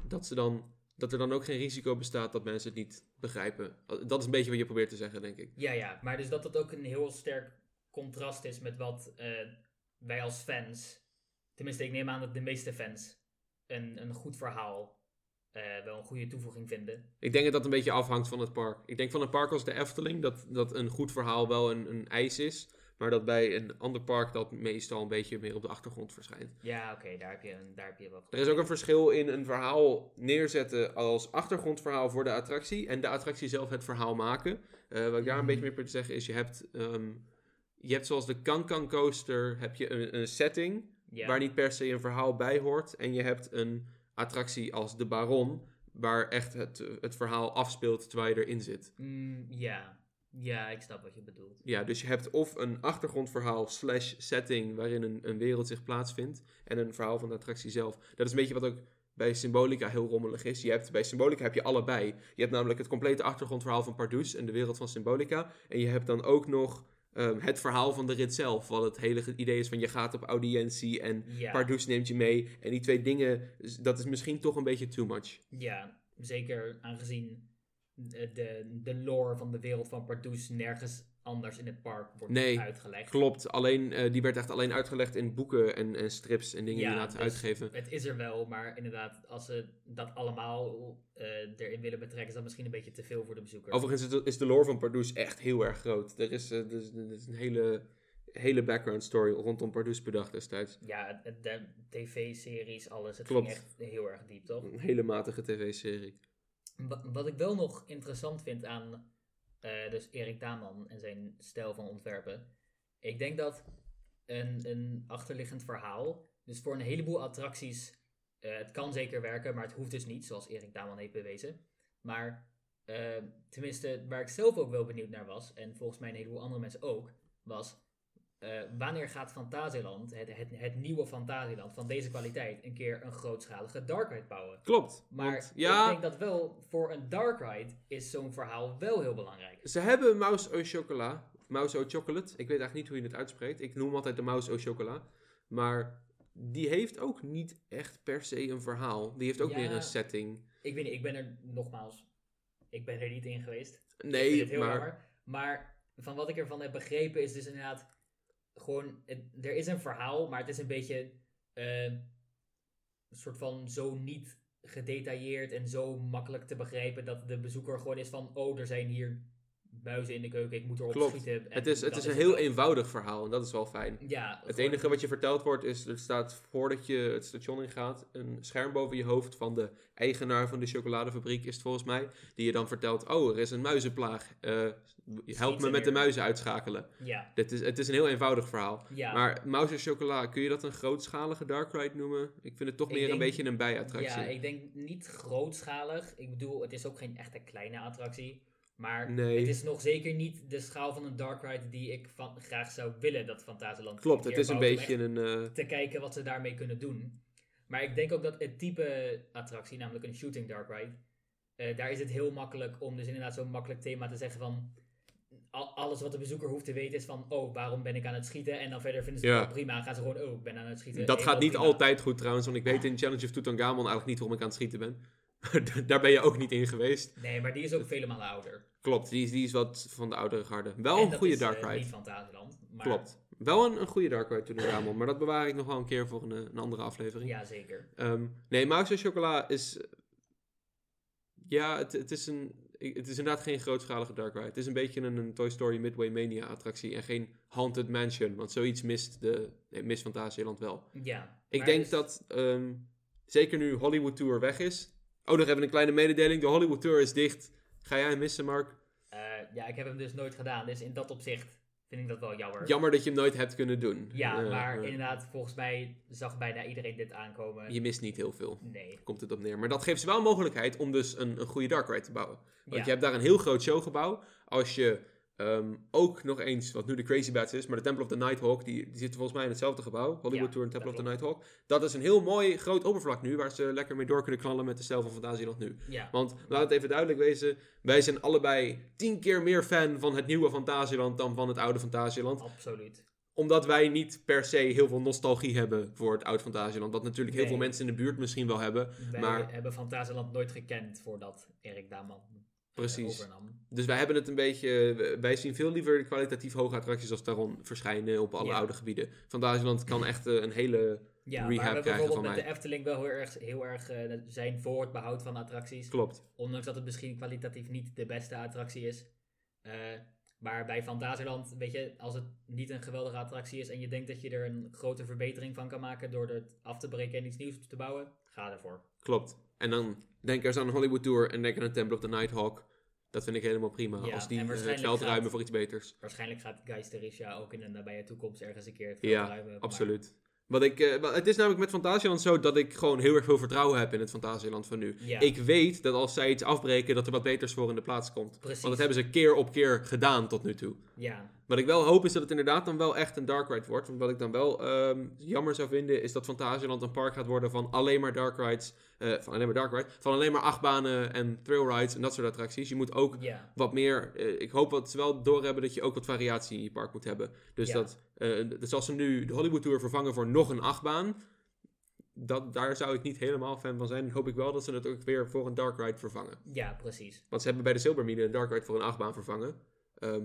dat, ze dan, dat er dan ook geen risico bestaat dat mensen het niet begrijpen. Dat is een beetje wat je probeert te zeggen, denk ik. ja, ja. Maar dus dat het ook een heel sterk contrast is met wat eh, wij als fans, tenminste ik neem aan dat de meeste fans, een, een goed verhaal eh, wel een goede toevoeging vinden. Ik denk dat dat een beetje afhangt van het park. Ik denk van een park als de Efteling dat, dat een goed verhaal wel een, een eis is. Maar dat bij een ander park dat meestal een beetje meer op de achtergrond verschijnt. Ja, oké, daar heb je een- daar heb je wat. Er is ook een verschil in een verhaal neerzetten als achtergrondverhaal voor de attractie. En de attractie zelf het verhaal maken. Eh, wat ik daar een Mhm. beetje mee probeer te zeggen is, je hebt, ehm, je hebt zoals de Kankan Coaster, heb je een, een setting waar niet per se een verhaal bij hoort. En je hebt een attractie als de Baron, waar echt het, het verhaal afspeelt terwijl je erin zit. Mm, ja. ja, ik snap wat je bedoelt. Ja, dus je hebt of een achtergrondverhaal slash setting waarin een, een wereld zich plaatsvindt en een verhaal van de attractie zelf. Dat is een beetje wat ook bij Symbolica heel rommelig is. Je hebt, bij Symbolica heb je allebei. Je hebt namelijk het complete achtergrondverhaal van Pardoes en de wereld van Symbolica. En je hebt dan ook nog ehm, het verhaal van de rit zelf. Wat het hele idee is van je gaat op audiëntie en Ja, Pardoes neemt je mee. En die twee dingen, dat is misschien toch een beetje too much. ja, zeker aangezien de, de, de lore van de wereld van Pardoes nergens anders in het park wordt Nee, uitgelegd. Klopt, alleen, eh, die werd echt alleen uitgelegd in boeken en, en strips en dingen Ja, die laten dus uitgeven. Het is er wel, maar inderdaad, als ze dat allemaal eh, erin willen betrekken, is dat misschien een beetje te veel voor de bezoeker. Overigens is de, lore van Pardoes echt heel erg groot. Er is, eh, is, er is een hele, hele background story rondom Pardoes bedacht destijds. Ja, de tv-series, alles. Het Klopt. ging echt heel erg diep, toch? Een hele matige tv-serie. Wa- Wat ik wel nog interessant vind aan eh, dus Erik Daman en zijn stijl van ontwerpen. Ik denk dat een, een achterliggend verhaal, dus voor een heleboel attracties, eh, het kan zeker werken, maar het hoeft dus niet, zoals Erik Daman heeft bewezen. Maar eh, tenminste, waar ik zelf ook wel benieuwd naar was, en volgens mij een heleboel andere mensen ook, was eh, wanneer gaat Fantasieland, het, het, het nieuwe Fantasieland van deze kwaliteit, een keer een grootschalige dark ride bouwen? Klopt. Maar want, ja, ik denk dat wel voor een dark ride is zo'n verhaal wel heel belangrijk. ze hebben Mouse au Chocolat. Mouse au Chocolate. Ik weet eigenlijk niet hoe je het uitspreekt. Ik noem altijd de Mouse au Chocolat. Maar die heeft ook niet echt per se een verhaal. Die heeft ook Ja. meer een setting. Ik weet niet, ik ben er nogmaals, ik ben er niet in geweest. Ik vind Nee, het heel maar... jammer. Maar van wat ik ervan heb begrepen is dus inderdaad gewoon, er is een verhaal, maar het is een beetje eh, een soort van zo niet gedetailleerd en zo makkelijk te begrijpen dat de bezoeker gewoon is van, oh, er zijn hier buizen in de keuken, ik moet erop Klopt. schieten. En Het is, het is een heel eenvoudig verhaal en dat is wel fijn. Ja, Het enige wat je verteld wordt is, er staat voordat je het station ingaat, een scherm boven je hoofd van de eigenaar van de chocoladefabriek is het volgens mij, die je dan vertelt, oh er is een muizenplaag, Eh, help me met de muizen uitschakelen. Ja, Dit is, het is een heel eenvoudig verhaal. ja. Maar Mouse en Chocola, kun je dat een grootschalige dark ride noemen? Ik vind het toch Ik meer een beetje een bijattractie. Ja, ik denk niet grootschalig. Ik bedoel, het is ook geen echte kleine attractie. Maar Nee. het is nog zeker niet de schaal van een dark ride die ik van, graag zou willen dat Fantasieland Klopt, het is een beetje een... echt te kijken wat ze daarmee kunnen doen. Maar ik denk ook dat het type attractie, namelijk een shooting dark ride, eh, daar is het heel makkelijk om dus inderdaad zo'n makkelijk thema te zeggen van al- alles wat de bezoeker hoeft te weten is van oh, waarom ben ik aan het schieten? En dan verder vinden ze het Ja. prima. Gaan ze gewoon oh, ik ben aan het schieten. dat gaat niet prima. altijd goed trouwens, want ik weet in Challenge of Tutankhamon eigenlijk niet waarom ik aan het schieten ben. Daar ben je ook niet in geweest. Nee, maar die is ook vele malen ouder. Klopt, die is, die is wat van de oudere garde. Wel En een goede dark eh, ride. niet Fantasieland. Maar Klopt. Wel een, een goede dark ride Tutankhamon, maar dat bewaar ik nog wel een keer voor een, een andere aflevering. Ja, zeker. Ehm, nee, Mouse en Chocola is... eh, Ja, het, het, is een, het is inderdaad geen grootschalige dark ride. Het is een beetje een, een Toy Story Midway Mania attractie en geen Haunted Mansion. Want zoiets mist, de, nee, mist Fantasieland wel. Ja. Ik denk dat, ehm, zeker nu Hollywood Tour weg is... Oh, nog even een kleine mededeling. De Hollywood Tour is dicht. Ga jij hem missen, Mark? eh, ja, ik heb hem dus nooit gedaan. Dus in dat opzicht vind ik dat wel jammer. Jammer dat je hem nooit hebt kunnen doen. Ja, Eh, maar eh, inderdaad, volgens mij zag bijna iedereen dit aankomen. Je mist niet heel veel. Nee. komt het op neer. Maar dat geeft ze wel een mogelijkheid om dus een, een goede dark ride te bouwen. Want Ja. je hebt daar een heel groot showgebouw. Als je ehm, ook nog eens, wat nu de Crazy Bats is, maar de Temple of the Nighthawk, die, die zitten volgens mij in hetzelfde gebouw. Hollywood Ja, Tour en Temple of the Nighthawk. Dat is een heel mooi groot oppervlak nu, waar ze lekker mee door kunnen knallen met de stijl van Fantasieland nu. Ja. Want laat het even duidelijk wezen, wij zijn allebei tien keer meer fan van het nieuwe Fantasieland dan van het oude Fantasieland. Absoluut. Omdat wij niet per se heel veel nostalgie hebben voor het oude Fantasieland. Wat natuurlijk heel Nee. veel mensen in de buurt misschien wel hebben. Wij Maar- hebben Fantasieland nooit gekend voordat Erik Daman Precies. overnam. Dus wij hebben het een beetje. Wij zien veel liever de kwalitatief hoge attracties als Taron verschijnen op alle Ja. oude gebieden. Fantasieland kan echt eh, een hele. Ja, Rehab waar we krijgen bijvoorbeeld met mij. de Efteling wel heel erg, heel erg eh, zijn voor het behoud van attracties. Klopt. Ondanks dat het misschien kwalitatief niet de beste attractie is. Eh, maar bij Fantasieland, weet je, als het niet een geweldige attractie is en je denkt dat je er een grote verbetering van kan maken door het af te breken en iets nieuws te bouwen, ga ervoor. Klopt. En dan denk eens aan een Hollywood Tour en denk aan een Temple of the Nighthawk. Dat vind ik helemaal prima. Ja, als die eh, het veld gaat- ruimen voor iets beters. Waarschijnlijk gaat Geisterisha ook in de nabije toekomst ergens een keer het veld Ja, ruimen, maar- absoluut. Wat ik, eh, het is namelijk met Fantasieland zo dat ik gewoon heel erg veel vertrouwen heb in het Fantasieland van nu. Ja, Ik weet dat als zij iets afbreken, dat er wat beters voor in de plaats komt. precies. Want dat hebben ze keer op keer gedaan tot nu toe. Ja, Wat ik wel hoop is dat het inderdaad dan wel echt een dark ride wordt. Want wat ik dan wel ehm, jammer zou vinden is dat Fantasieland een park gaat worden van alleen maar dark rides. Eh, van alleen maar dark rides. Van alleen maar achtbanen en trail rides en dat soort attracties. Je moet ook wat meer. eh, ik hoop dat ze wel doorhebben dat je ook wat variatie in je park moet hebben. Dus dat. eh, dus als ze nu de Hollywood Tour vervangen voor nog een achtbaan. dat, daar zou ik niet helemaal fan van zijn. Dan hoop ik wel dat ze het ook weer voor een Dark Ride vervangen. Ja, precies. Want ze hebben bij de Silbermine een Dark Ride voor een achtbaan vervangen. Ehm.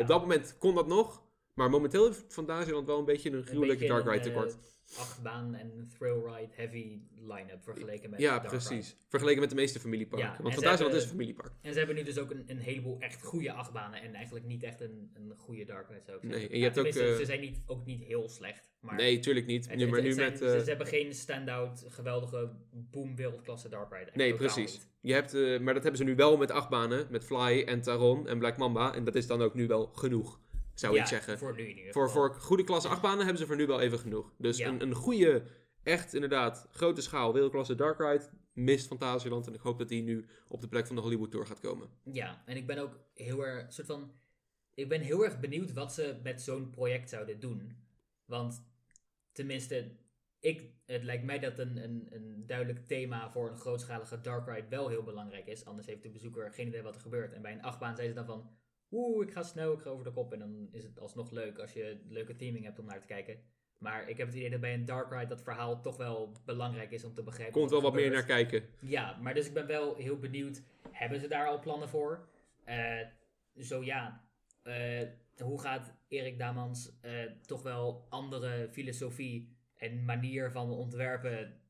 Op dat moment kon dat nog. Maar momenteel heeft Fantasieland wel een beetje een gruwelijke Dark Ride tekort. Achtbaan en thrill ride heavy line-up vergeleken met ja, precies. Ride. Vergeleken met de meeste familieparken. Ja, Want Fantasieland hebben- is een familiepark. En ze hebben nu dus ook een, een heleboel echt goede achtbanen en eigenlijk niet echt een, een goede Dark Ride zou ik zeggen. Nee, en je Ja, hebt ook, eh, ze zijn niet, ook niet heel slecht. Maar Nee, tuurlijk niet. het- Nu, maar nu zijn- met... ze, eh, ze hebben geen standout geweldige boom wereldklasse Dark Ride. Echt Nee, precies. niet. Je hebt, eh, maar dat hebben ze nu wel met acht banen. Met Fly en Taron en Black Mamba. En dat is dan ook nu wel genoeg, zou ja, ik zeggen. Voor nu in ieder Voor, goede klasse achtbanen hebben ze voor nu wel even genoeg. Dus Ja. een, een goede, echt inderdaad, grote schaal wereldklasse Dark Ride mist Fantasieland. En ik hoop dat die nu op de plek van de Hollywood Tour gaat komen. Ja, en ik ben ook heel erg, soort van, ik ben heel erg benieuwd wat ze met zo'n project zouden doen. Want tenminste, ik, het lijkt mij dat een, een, een duidelijk thema voor een grootschalige dark ride wel heel belangrijk is. Anders heeft de bezoeker geen idee wat er gebeurt. En bij een achtbaan zijn ze dan van, oeh, ik ga snel, ik ga over de kop. En dan is het alsnog leuk als je leuke theming hebt om naar te kijken. Maar ik heb het idee dat bij een dark ride dat verhaal toch wel belangrijk is om te begrijpen. Komt wel wat meer naar kijken. Ja, maar dus ik ben wel heel benieuwd. Hebben ze daar al plannen voor? Eh, zo ja. eh, hoe gaat Erik Damans eh, toch wel andere filosofie en manier van ontwerpen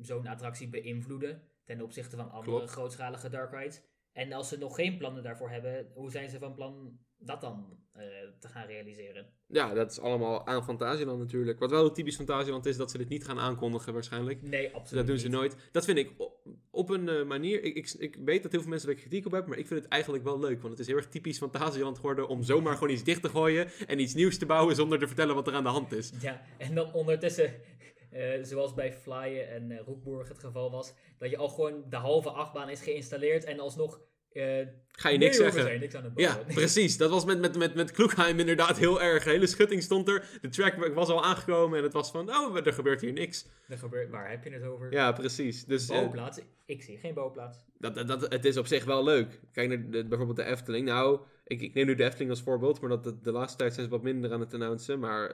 zo'n attractie beïnvloeden ten opzichte van andere Klopt. grootschalige dark rides? En als ze nog geen plannen daarvoor hebben, hoe zijn ze van plan dat dan eh, te gaan realiseren? Ja, dat is allemaal aan Fantasieland natuurlijk. Wat wel typisch Fantasieland is dat ze dit niet gaan aankondigen waarschijnlijk. Nee, absoluut Dat doen ze nooit. Dat vind ik op, op een eh, manier. Ik, ik, ik weet dat heel veel mensen er kritiek op hebben, maar ik vind het eigenlijk wel leuk. Want het is heel erg typisch Fantasieland geworden om zomaar gewoon iets dicht te gooien en iets nieuws te bouwen zonder te vertellen wat er aan de hand is. Ja, en dan ondertussen, eh, zoals bij Flyen en Roekburg het geval was, dat je al gewoon de halve achtbaan is geïnstalleerd en alsnog. eh Ga je niks zeggen? zijn niks aan het Ja, precies. Dat was met, met, met, met Kloekheim inderdaad heel erg. De hele schutting stond er. De track was al aangekomen en het was van, oh, er gebeurt hier niks. Er gebeurt, waar heb je het over? Ja, precies. Dus Bouwplaats? Ik zie geen bouwplaats. dat, dat, dat- het is op zich wel leuk. Kijk naar de, bijvoorbeeld de Efteling. Nou, ik, ik neem nu de Efteling als voorbeeld, maar dat, de, de laatste tijd zijn ze wat minder aan het announcen. Maar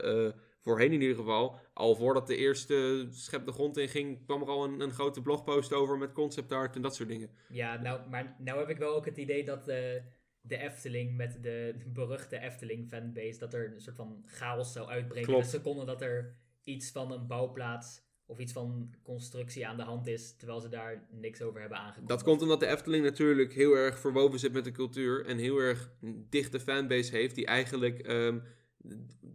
voorheen in ieder geval, al voordat de eerste schep de grond in ging, kwam er al een, een grote blogpost over met concept art en dat soort dingen. Ja, nou, maar nou heb ik wel ook het idee dat eh, de Efteling met de beruchte Efteling fanbase, dat er een soort van chaos zou uitbreken. Klopt. De seconde dat er iets van een bouwplaats of iets van constructie aan de hand is, terwijl ze daar niks over hebben aangekondigd. Dat komt omdat de Efteling natuurlijk heel erg verwoven zit met de cultuur en heel erg een dichte fanbase heeft die eigenlijk ehm,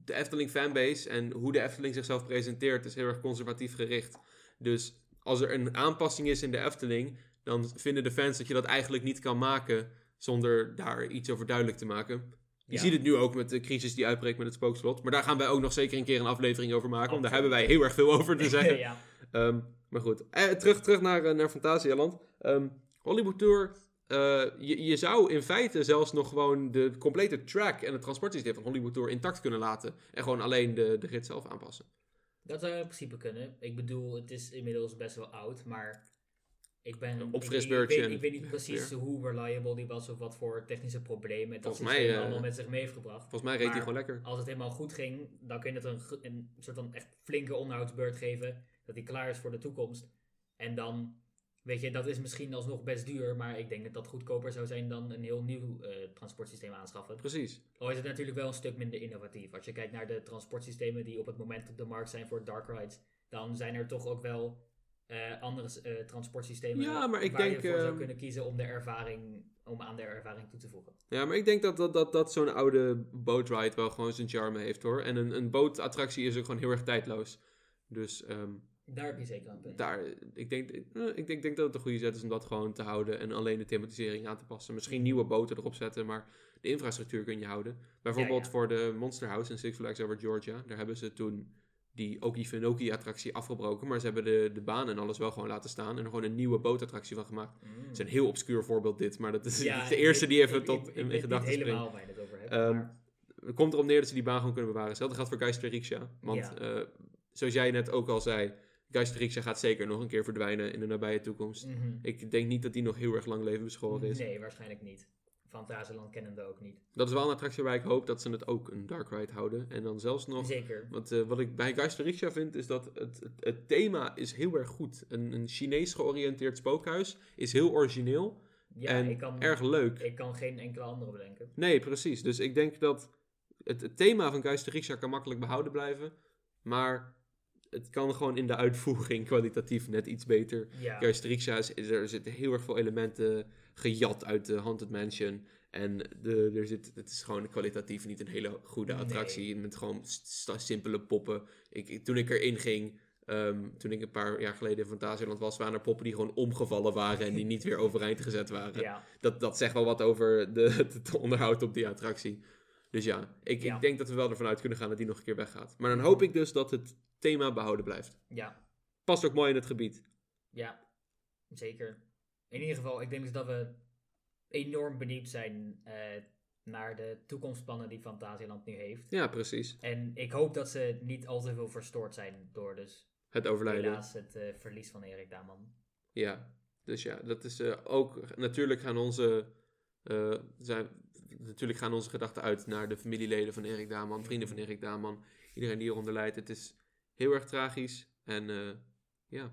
de Efteling fanbase en hoe de Efteling zichzelf presenteert is heel erg conservatief gericht. Dus als er een aanpassing is in de Efteling, dan vinden de fans dat je dat eigenlijk niet kan maken zonder daar iets over duidelijk te maken. Je Ja. ziet het nu ook met de crisis die uitbreekt met het spookslot. Maar daar gaan wij ook nog zeker een keer een aflevering over maken. Want daar hebben wij heel erg veel over te zeggen. ja. Ehm, maar goed, eh, terug, terug naar, eh, naar Fantasialand. Ehm, Hollywood Tour. Eh, je, je zou in feite zelfs nog gewoon de complete track en het transportsysteem van Hollywood Tour intact kunnen laten. En gewoon alleen de, de rit zelf aanpassen. Dat zou in principe kunnen. Ik bedoel, het is inmiddels best wel oud, maar ik ben... Een ik- opfrisbeurtje Ik, weet, en ik weet niet precies hoe reliable die was of wat voor technische problemen dat Volgens systeem mij, eh, allemaal met zich mee heeft gebracht. Volgens mij reed hij gewoon lekker. Als het helemaal goed ging, dan kun je het een, een soort van echt flinke onderhoudsbeurt geven. Dat hij klaar is voor de toekomst. En dan, weet je, dat is misschien alsnog best duur. Maar ik denk dat dat goedkoper zou zijn dan een heel nieuw eh, transportsysteem aanschaffen. Precies. Al is het natuurlijk wel een stuk minder innovatief. Als je kijkt naar de transportsystemen die op het moment op de markt zijn voor dark rides. Dan zijn er toch ook wel eh, andere eh, transportsystemen Ja, maar ik waar denk, je voor zou ehm, kunnen kiezen om, de ervaring, om aan de ervaring toe te voegen. Ja, maar ik denk dat, dat, dat, dat zo'n oude bootride wel gewoon zijn charme heeft hoor. En een, een bootattractie is ook gewoon heel erg tijdloos. Dus ehm, Daar heb je zeker een punt. daar, ik denk, eh, ik, denk, denk dat het een goede zet is om dat gewoon te houden en alleen de thematisering aan te passen. Misschien nieuwe boten erop zetten, maar de infrastructuur kun je houden. Bijvoorbeeld Ja, ja. voor de Monster House in Six Flags Over Georgia, daar hebben ze toen die Okefenokee attractie afgebroken, maar ze hebben de, de baan en alles wel gewoon laten staan en er gewoon een nieuwe bootattractie van gemaakt. Mm. Het is een heel obscuur voorbeeld dit, maar dat is Ja, de eerste die even ik- tot ik- in, gedachten springt. helemaal waar je het over hebt. Ehm, maar- Het komt erop neer dat ze die baan gewoon kunnen bewaren. Hetzelfde geldt voor Geister Riksja. Want eh, zoals jij net ook al zei, Geister Riksja gaat zeker nog een keer verdwijnen in de nabije toekomst. Mhm. Ik denk niet dat die nog heel erg lang levensbeschoren is. Nee, waarschijnlijk niet. Fantasieland kennende ook niet. Dat is wel een attractie waar ik hoop dat ze het ook een dark ride houden. En dan zelfs nog... Zeker. Want eh, wat ik bij Geisterisha vind, is dat het, het, het thema is heel erg goed. Een, een Chinees georiënteerd spookhuis is heel origineel Ja, en ik kan, erg leuk. ik kan geen enkele andere bedenken. Nee, precies. Dus ik denk dat het, het thema van Geisterisha kan makkelijk behouden blijven. Maar het kan gewoon in de uitvoering kwalitatief net iets beter. Ja, is- er zitten heel erg veel elementen gejat uit de Haunted Mansion. En de, er zit, het is gewoon kwalitatief niet een hele goede Nee. attractie. Met gewoon simpele poppen. Ik, toen ik erin ging, ehm, toen ik een paar jaar geleden in Fantasieland was, waren er poppen die gewoon omgevallen waren en die niet weer overeind gezet waren. ja, Dat, dat zegt wel wat over de, het onderhoud op die attractie. Dus ja, ik, Ja. ik denk dat we wel ervan uit kunnen gaan dat die nog een keer weggaat. Maar dan hoop ik dus dat het thema behouden blijft. ja, Past ook mooi in het gebied. ja, zeker. In ieder geval, ik denk dus dat we enorm benieuwd zijn eh, naar de toekomstplannen die Fantasieland nu heeft. Ja, precies. En ik hoop dat ze niet al te veel verstoord zijn door dus Het overlijden. helaas het eh, verlies van Erik Daman. Ja, dus ja, dat is eh, ook. Natuurlijk gaan onze. zijn, natuurlijk gaan onze gedachten uit naar de familieleden van Erik Daman, vrienden van Erik Daman, iedereen die eronder lijdt. Het is heel erg tragisch. En eh, ja,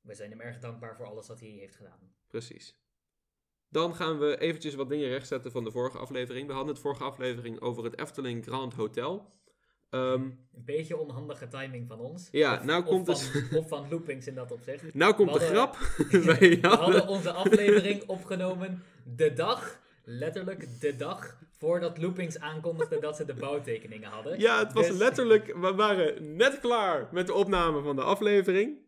We zijn hem erg dankbaar voor alles wat hij heeft gedaan. precies. Dan gaan we eventjes wat dingen rechtzetten van de vorige aflevering. We hadden het vorige aflevering over het Efteling Grand Hotel. Ehm, Een beetje onhandige timing van ons. Ja, Of- nou of komt van, dus- Of van loopings in dat opzicht. nou komt de grap. We hadden- onze aflevering opgenomen de dag, letterlijk de dag, voordat Loopings aankondigde dat ze de bouwtekeningen hadden. Ja, het was Dus- letterlijk. We waren net klaar met de opname van de aflevering.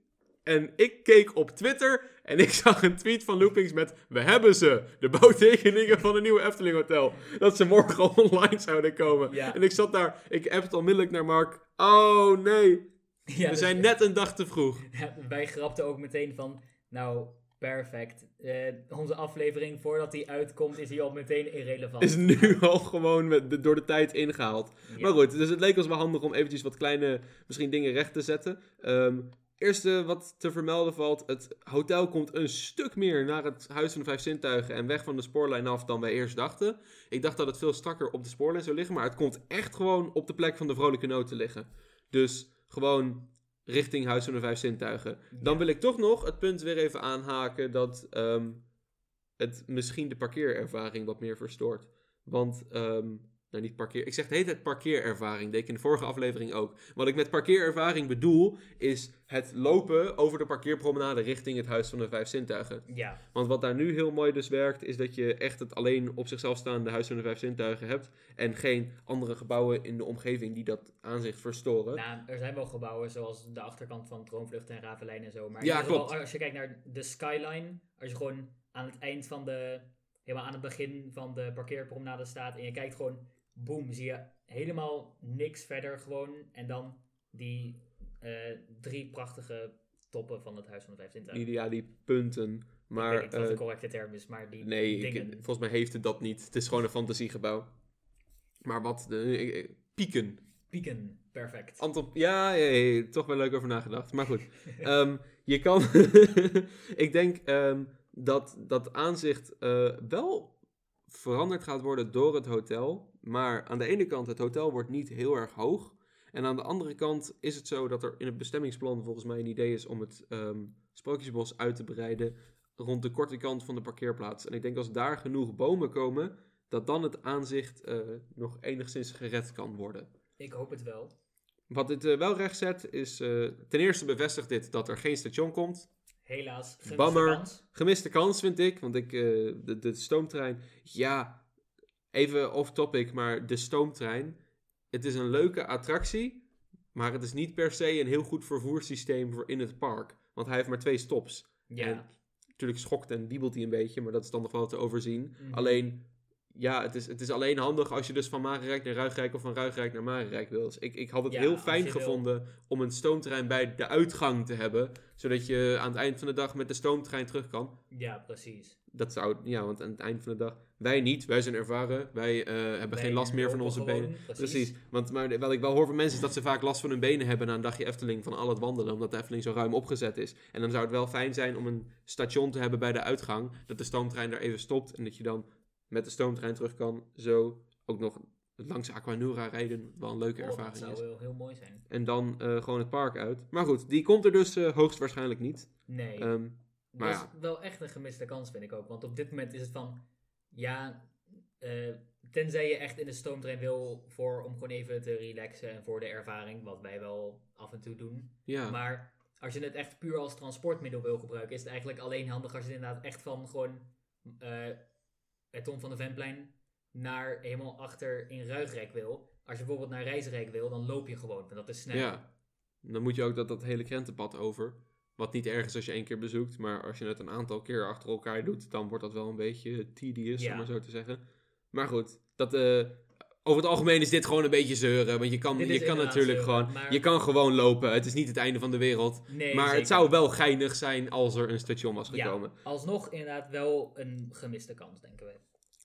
En ik keek op Twitter en ik zag een tweet van Loopings met... We hebben ze! De bouwtekeningen van een nieuwe Efteling Hotel. Dat ze morgen online zouden komen. Ja. En ik zat daar, ik het onmiddellijk naar Mark. Oh nee, Ja, we dus- zijn net een dag te vroeg. Ja, wij grapten ook meteen van, nou, perfect. Eh, onze aflevering, voordat die uitkomt, is die al meteen irrelevant. Is nu al gewoon met de- door de tijd ingehaald. Ja. Maar goed, dus het leek ons wel handig om eventjes wat kleine, misschien dingen recht te zetten. Ehm eerste wat te vermelden valt, het hotel komt een stuk meer naar het Huis van de Vijf Zintuigen en weg van de spoorlijn af dan wij eerst dachten. Ik dacht dat het veel strakker op de spoorlijn zou liggen, maar het komt echt gewoon op de plek van de Vrolijke Noot te liggen. Dus gewoon richting Huis van de Vijf Zintuigen. Dan Ja. wil ik toch nog het punt weer even aanhaken dat ehm, het misschien de parkeerervaring wat meer verstoort. Want, ehm, nou niet parkeer, ik zeg de hele tijd parkeerervaring, deed ik in de vorige aflevering ook. Wat ik met parkeerervaring bedoel, is het lopen over de parkeerpromenade richting het Huis van de Vijf Zintuigen. Ja, Want wat daar nu heel mooi dus werkt, is dat je echt het alleen op zichzelf staande Huis van de Vijf Zintuigen hebt. En geen andere gebouwen in de omgeving die dat aanzicht verstoren. nou, er zijn wel gebouwen zoals de achterkant van Troonvlucht en Ravelijn en zo. Maar Ja, als je kijkt naar de skyline, als je gewoon aan het eind van de, helemaal aan het begin van de parkeerpromenade staat en je kijkt gewoon, boem, zie je helemaal niks verder gewoon. En dan die eh, drie prachtige toppen van het Huis van de Vijf Zintuigen. Ja, die punten. Maar ik weet niet wat de eh, correcte term is, maar die Nee, ik- dingen. volgens mij heeft het dat niet. Het is gewoon een fantasiegebouw. Maar wat de ik- pieken. Pieken, perfect. Anton, ja, ja, ja, toch wel leuk over nagedacht. Maar goed, Ehm, je kan. ik denk ehm, dat dat aanzicht eh, wel veranderd gaat worden door het hotel. Maar aan de ene kant, het hotel wordt niet heel erg hoog. En aan de andere kant is het zo dat er in het bestemmingsplan volgens mij een idee is om het ehm, Sprookjesbos uit te breiden rond de korte kant van de parkeerplaats. En ik denk als daar genoeg bomen komen, dat dan het aanzicht eh, nog enigszins gered kan worden. Ik hoop het wel. Wat dit eh, wel recht zet, is eh, ten eerste bevestigt dit dat er geen station komt. Helaas. gemiste Bammer. kans. Gemiste kans vind ik, want ik, de, de stoomtrein, ja, even off topic, maar de stoomtrein, het is een leuke attractie, maar het is niet per se een heel goed vervoerssysteem voor in het park. Want hij heeft maar twee stops. Ja. En natuurlijk schokt en wiebelt hij een beetje, maar dat is dan nog wel te overzien. Mhm. Alleen, ja, het is, het is alleen handig als je dus van Marenrijk naar Ruigrijk of van Ruigrijk naar Marenrijk wil. Dus ik, ik had het Ja, heel fijn wil. gevonden om een stoomtrein bij de uitgang te hebben, zodat je aan het eind van de dag met de stoomtrein terug kan. ja, precies. Dat zou, ja, want aan het eind van de dag, wij niet, wij zijn ervaren, wij eh, hebben geen last meer van onze gewoon, benen. Precies, want maar wat ik wel hoor van mensen is dat ze vaak last van hun benen hebben na een dagje Efteling van al het wandelen, omdat de Efteling zo ruim opgezet is. En dan zou het wel fijn zijn om een station te hebben bij de uitgang, dat de stoomtrein daar even stopt en dat je dan met de stoomtrein terug kan, zo ook nog langs Aquanura rijden. Wel een leuke Oh, dat ervaring zou is. wel heel mooi zijn. En dan eh, gewoon het park uit. Maar goed, die komt er dus eh, hoogstwaarschijnlijk niet. Nee. Ehm, maar dat ja. is wel echt een gemiste kans, vind ik ook. Want op dit moment is het van, ja, eh, tenzij je echt in de stoomtrein wil voor, om gewoon even te relaxen en voor de ervaring, wat wij wel af en toe doen. ja. Maar als je het echt puur als transportmiddel wil gebruiken, is het eigenlijk alleen handig als je inderdaad echt van gewoon eh het Tom van de Venplein naar helemaal achter in Ruigrijk wil. Als je bijvoorbeeld naar Rijsrijk wil, dan loop je gewoon, want dat is sneller. Ja, dan moet je ook dat, dat hele krentenpad over. Wat niet erg is als je één keer bezoekt, maar als je het een aantal keer achter elkaar doet, dan wordt dat wel een beetje tedious, Ja. om maar zo te zeggen. Maar goed, dat, eh, over het algemeen is dit gewoon een beetje zeuren. Want je kan, Dit je kan natuurlijk zeuren, gewoon, maar- je kan gewoon lopen. Het is niet het einde van de wereld. Nee, maar zeker. het zou wel geinig zijn als er een station was Ja. gekomen. Alsnog inderdaad wel een gemiste kans, denken we.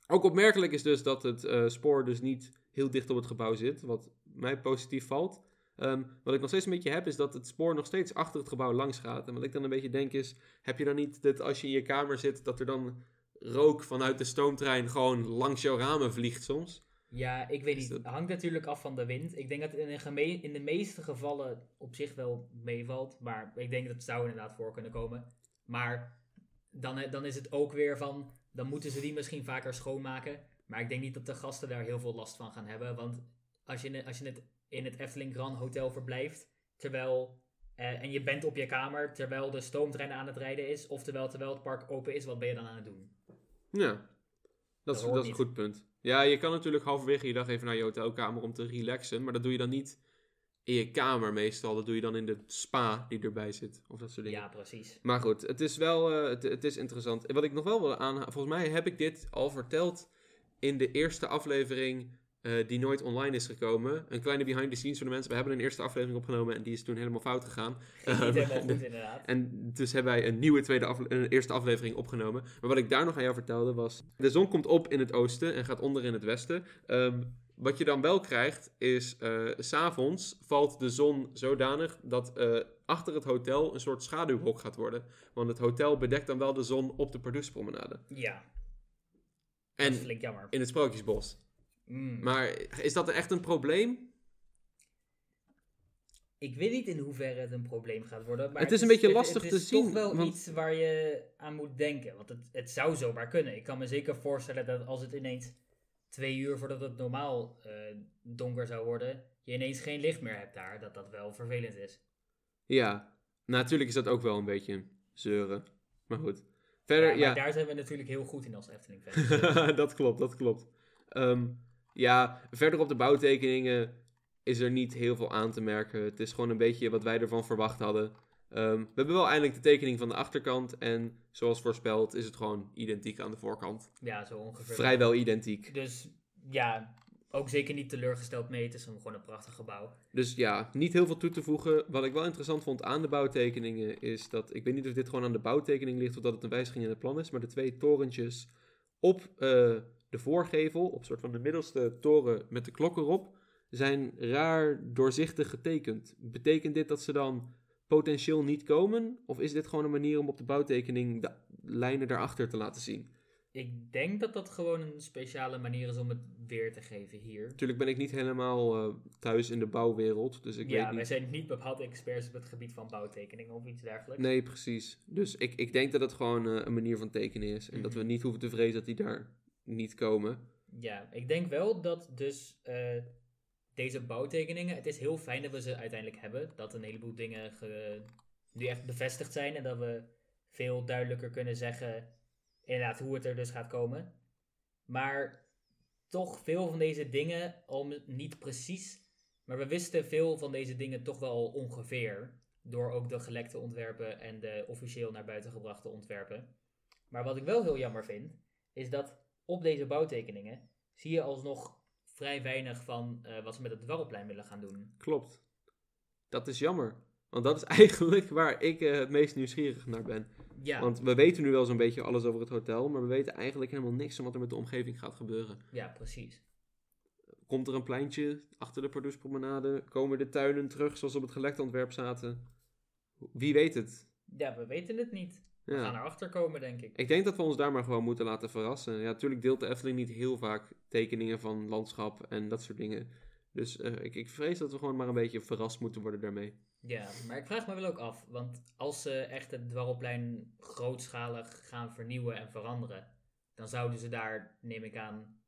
Ook opmerkelijk is dus dat het eh, spoor dus niet heel dicht op het gebouw zit, wat mij positief valt. Ehm, wat ik nog steeds een beetje heb, is dat het spoor nog steeds achter het gebouw langs gaat. En wat ik dan een beetje denk is, heb je dan niet dat als je in je kamer zit, dat er dan rook vanuit de stoomtrein gewoon langs jouw ramen vliegt soms? Ja, ik weet niet. Het hangt natuurlijk af van de wind. Ik denk dat het in de, in de meeste gevallen op zich wel meevalt. Maar ik denk dat het zou inderdaad voor kunnen komen. Maar dan, dan is het ook weer van... Dan moeten ze die misschien vaker schoonmaken. Maar ik denk niet dat de gasten daar heel veel last van gaan hebben. Want als je, als je het in het Efteling Grand Hotel verblijft... Terwijl... eh, en je bent op je kamer terwijl de stoomtrein aan het rijden is. Oftewel terwijl het park open is. Wat ben je dan aan het doen? Ja, dat, is, dat is een goed punt. Ja, je kan natuurlijk halverwege je dag even naar je hotelkamer om te relaxen. Maar dat doe je dan niet in je kamer meestal. Dat doe je dan in de spa die erbij zit. Of dat soort dingen. Ja, precies. Maar goed, het is wel eh, het, het is interessant. En wat ik nog wel wil aanhalen, volgens mij heb ik dit al verteld in de eerste aflevering eh, die nooit online is gekomen. Een kleine behind the scenes voor de mensen. We hebben een eerste aflevering opgenomen en die is toen helemaal fout gegaan. Niet Ehm, helemaal goed inderdaad. en dus hebben wij een nieuwe tweede afle- een eerste aflevering opgenomen. Maar wat ik daar nog aan jou vertelde was... De zon komt op in het oosten en gaat onder in het westen. Ehm, wat je dan wel krijgt is... eh, s s'avonds valt de zon zodanig dat eh, achter het hotel een soort schaduwhok gaat worden. Want het hotel bedekt dan wel de zon op de Pardoespromenade. Ja, dat is En flink jammer. in het Sprookjesbos. Mm. Maar is dat echt een probleem? Ik weet niet in hoeverre het een probleem gaat worden. Maar Het is een beetje het- lastig het te is zien, toch wel want- iets waar je aan moet denken. Want het, het zou zomaar kunnen. Ik kan me zeker voorstellen dat als het ineens twee uur voordat het normaal eh, donker zou worden, je ineens geen licht meer hebt daar, dat dat wel vervelend is. Ja, natuurlijk is dat ook wel een beetje zeuren. Maar goed. Verder, Ja, ja. maar daar zijn we natuurlijk heel goed in als Efteling fans. dat klopt, dat klopt. Ehm, ja, verder op de bouwtekeningen is er niet heel veel aan te merken. Het is gewoon een beetje wat wij ervan verwacht hadden. Ehm, we hebben wel eindelijk de tekening van de achterkant. En zoals voorspeld is het gewoon identiek aan de voorkant. ja, zo ongeveer. Vrijwel identiek. Dus ja, ook zeker niet teleurgesteld mee. Het is gewoon een prachtig gebouw. Dus ja, niet heel veel toe te voegen. Wat ik wel interessant vond aan de bouwtekeningen is dat... Ik weet niet of dit gewoon aan de bouwtekening ligt of dat het een wijziging in het plan is. Maar de twee torentjes op eh, de voorgevel, op soort van de middelste toren met de klok erop... zijn raar doorzichtig getekend. Betekent dit dat ze dan potentieel niet komen? Of is dit gewoon een manier om op de bouwtekening de lijnen daarachter te laten zien? Ik denk dat dat gewoon een speciale manier is om het weer te geven hier. Natuurlijk ben ik niet helemaal eh, thuis in de bouwwereld, dus ik ja, weet wij niet... zijn niet bepaald experts op het gebied van bouwtekeningen of iets dergelijks. Nee, precies. Dus ik, ik denk dat het gewoon eh, een manier van tekenen is. En dat we Mhm. niet hoeven te vrezen dat die daar niet komen. Ja, ik denk wel dat dus eh, deze bouwtekeningen, het is heel fijn dat we ze uiteindelijk hebben. Dat een heleboel dingen ge- nu echt bevestigd zijn en dat we veel duidelijker kunnen zeggen inderdaad hoe het er dus gaat komen. Maar toch veel van deze dingen, al niet precies, maar we wisten veel van deze dingen toch wel ongeveer. Door ook de gelekte ontwerpen en de officieel naar buiten gebrachte ontwerpen. Maar wat ik wel heel jammer vind, is dat op deze bouwtekeningen zie je alsnog vrij weinig van eh, wat ze met het dwarrelplein willen gaan doen. Klopt. Dat is jammer. Want dat is eigenlijk waar ik eh, het meest nieuwsgierig naar ben. Ja, Want we weten nu wel zo'n beetje alles over het hotel. Maar we weten eigenlijk helemaal niks van wat er met de omgeving gaat gebeuren. ja precies. Komt er een pleintje achter de Pardoespromenade? Komen de tuinen terug zoals op het gelekte ontwerp zaten? Wie weet het? Ja, we weten het niet. We Ja. gaan erachter komen, denk ik. Ik denk dat we ons daar maar gewoon moeten laten verrassen. Ja, natuurlijk deelt de Efteling niet heel vaak tekeningen van landschap en dat soort dingen. Dus eh, ik, ik vrees dat we gewoon maar een beetje verrast moeten worden daarmee. Ja, maar ik vraag me wel ook af, want als ze echt het Dwarrelplein grootschalig gaan vernieuwen en veranderen, dan zouden ze daar, neem ik aan,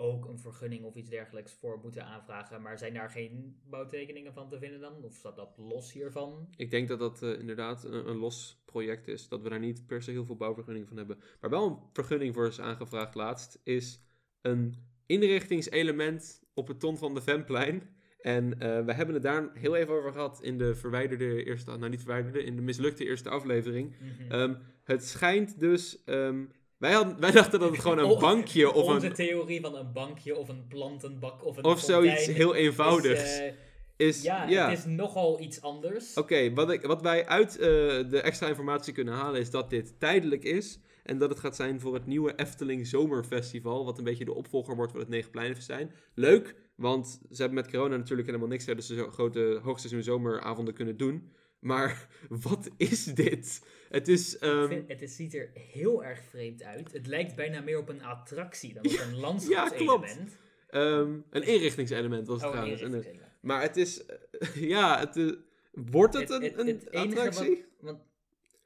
ook een vergunning of iets dergelijks voor moeten aanvragen. Maar zijn daar geen bouwtekeningen van te vinden dan? Of staat dat los hiervan? Ik denk dat dat eh, inderdaad een, een los project is. Dat we daar niet per se heel veel bouwvergunning van hebben. Maar wel een vergunning voor is aangevraagd laatst. Is een inrichtingselement op het Ton van de Vemplein. En eh, we hebben het daar heel even over gehad in de verwijderde eerste... Nou, niet verwijderde, in de mislukte eerste aflevering. Mhm. Ehm, het schijnt dus... ehm, wij, hadden, wij dachten dat het gewoon een bankje of Onze een... theorie van een bankje of een plantenbak of een Of zoiets heel is, eenvoudigs. eh, Is, ja, ja. het is nogal iets anders. Oké, wat, ik- wat wij uit eh, de extra informatie kunnen halen is dat dit tijdelijk is. En dat het gaat zijn voor het nieuwe Efteling Zomerfestival. Wat een beetje de opvolger wordt van het Negenpleinenfestijn. Leuk, want ze hebben met corona natuurlijk helemaal niks. Hebben ze zo grote hoogseizoen zomeravonden kunnen doen. Maar wat is dit? Het is... Ehm, vind- het is, ziet er heel erg vreemd uit. Het lijkt bijna meer op een attractie dan op Ja, een ja, landschapselement. ehm, een inrichtingselement was het Oh, trouwens. En, eh, maar het is... ja, het, eh, wordt het, Het- een, het- attractie? wat- want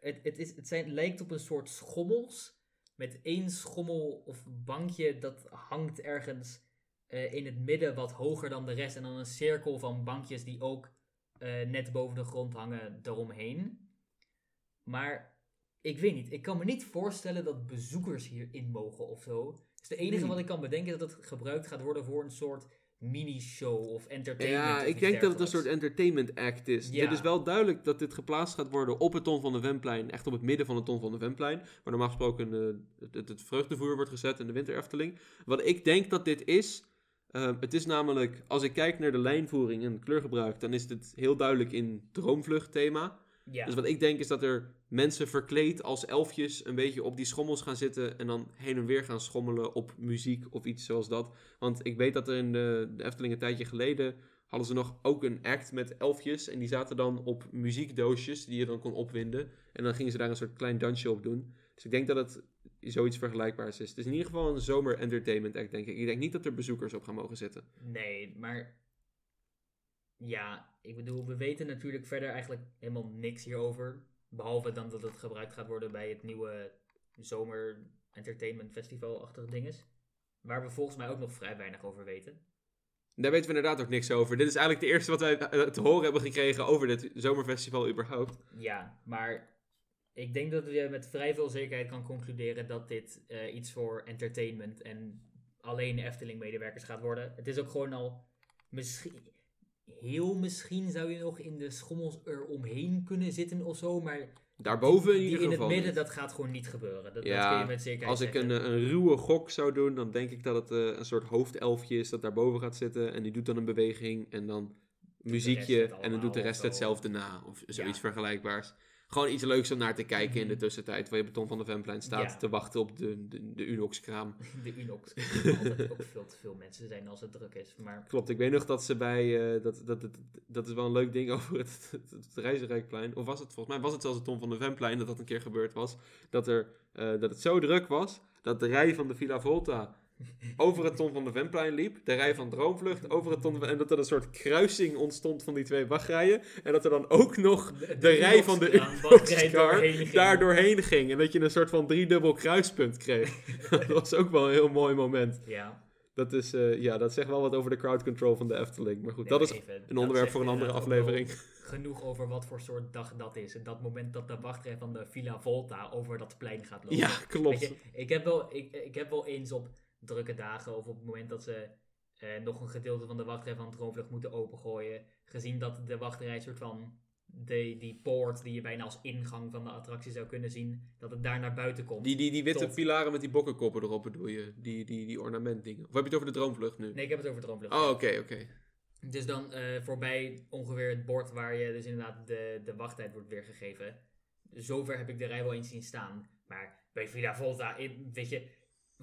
het, het, is, het zijn, lijkt op een soort schommels. Met één schommel of bankje dat hangt ergens eh, in het midden wat hoger dan de rest. En dan een cirkel van bankjes die ook eh, net boven de grond hangen eromheen. Maar ik weet niet, ik kan me niet voorstellen dat bezoekers hierin mogen of zo. Dus de enige Nee. wat ik kan bedenken is dat het gebruikt gaat worden voor een soort mini-show of entertainment. Ja, of ik denk dat het een soort entertainment act is. Ja. Dit is wel duidelijk dat dit geplaatst gaat worden op het Ton van de Vemplein. Echt op het midden van het Ton van de Vemplein. Waar normaal gesproken eh, het, het, het vreugdevoer wordt gezet in de Winter Efteling. Wat ik denk dat dit is... eh, het is namelijk, als ik kijk naar de lijnvoering en het kleurgebruik... dan is het heel duidelijk in droomvlucht thema. Ja. Dus wat ik denk is dat er mensen verkleed als elfjes... een beetje op die schommels gaan zitten... en dan heen en weer gaan schommelen op muziek of iets zoals dat. Want ik weet dat er in de, de Efteling een tijdje geleden hadden ze nog ook een act met elfjes. En die zaten dan op muziekdoosjes die je dan kon opwinden. En dan gingen ze daar een soort klein dansje op doen. Dus ik denk dat het zoiets vergelijkbaars is. Het is in ieder geval een zomer entertainment act, denk ik. Ik denk niet dat er bezoekers op gaan mogen zitten. Nee, maar ja, ik bedoel, we weten natuurlijk verder eigenlijk helemaal niks hierover. Behalve dan dat het gebruikt gaat worden bij het nieuwe zomer entertainment festival-achtige dinges. Waar we volgens mij ook nog vrij weinig over weten. Daar weten we inderdaad ook niks over. Dit is eigenlijk de eerste wat wij eh, te horen hebben gekregen over dit zomerfestival überhaupt. Ja, maar ik denk dat je met vrij veel zekerheid kan concluderen dat dit eh, iets voor entertainment en alleen Efteling-medewerkers gaat worden. Het is ook gewoon al misschien. Heel misschien zou je nog in de schommels eromheen kunnen zitten of zo, maar Daarboven in die ieder in geval het midden, niet. dat gaat gewoon niet gebeuren. Dat, dat Ja, kun je met zekerheid Als ik een, een ruwe gok zou doen, dan denk ik dat het eh, een soort hoofdelfje is dat daarboven gaat zitten. En die doet dan een beweging en dan muziekje. En dan doet de rest hetzelfde na. Of zoiets Ja. vergelijkbaars. Gewoon iets leuks om naar te kijken in de tussentijd. Waar je beton van de Vemplein staat Ja. te wachten op de, de, de Unox-kraam. De Unox. Er altijd ook veel te veel mensen zijn als het druk is. Maar Klopt, ik weet nog dat ze bij... eh, dat, dat, dat, dat is wel een leuk ding over het, het, het Reizenrijkplein. Of was het, volgens mij was het zelfs het Tom van de Vemplein dat dat een keer gebeurd was. Dat, er, eh, dat het zo druk was dat de rij van de Villa Volta over het Ton van de Vemplein liep. De rij van Droomvlucht over het Ton. En dat er een soort kruising ontstond van die twee wachtrijen. En dat er dan ook nog de, rij van de Unox-car daar doorheen ging. En dat je een soort van driedubbel kruispunt kreeg. dat was ook wel een heel mooi moment. Ja. Dat is, eh, ja, dat zegt wel wat over de crowd control van de Efteling. Maar goed, Nee, dat maar is een onderwerp voor een andere ook wel aflevering. Genoeg over wat voor soort dag dat is. En dat moment dat de wachtrij van de Villa Volta over dat plein gaat lopen. Ja, klopt. je, ik, heb wel, ik, ik heb wel eens op drukke dagen of op het moment dat ze eh, nog een gedeelte van de wachtrij van Droomvlucht moeten opengooien. Gezien dat de wachtrij soort van de, die poort die je bijna als ingang van de attractie zou kunnen zien, dat het daar naar buiten komt. Die, die, die witte Tot- pilaren met die bokkenkoppen erop bedoel je? Die, die, die ornamentdingen. Of heb je het over de droomvlucht nu? Nee, ik heb het over Droomvlucht. Oh, oké, oké. Dus dan eh, voorbij ongeveer het bord waar je dus inderdaad de, de wachttijd wordt weergegeven. Zover heb ik de rij wel eens zien staan. Maar bij Villa Volta, weet je,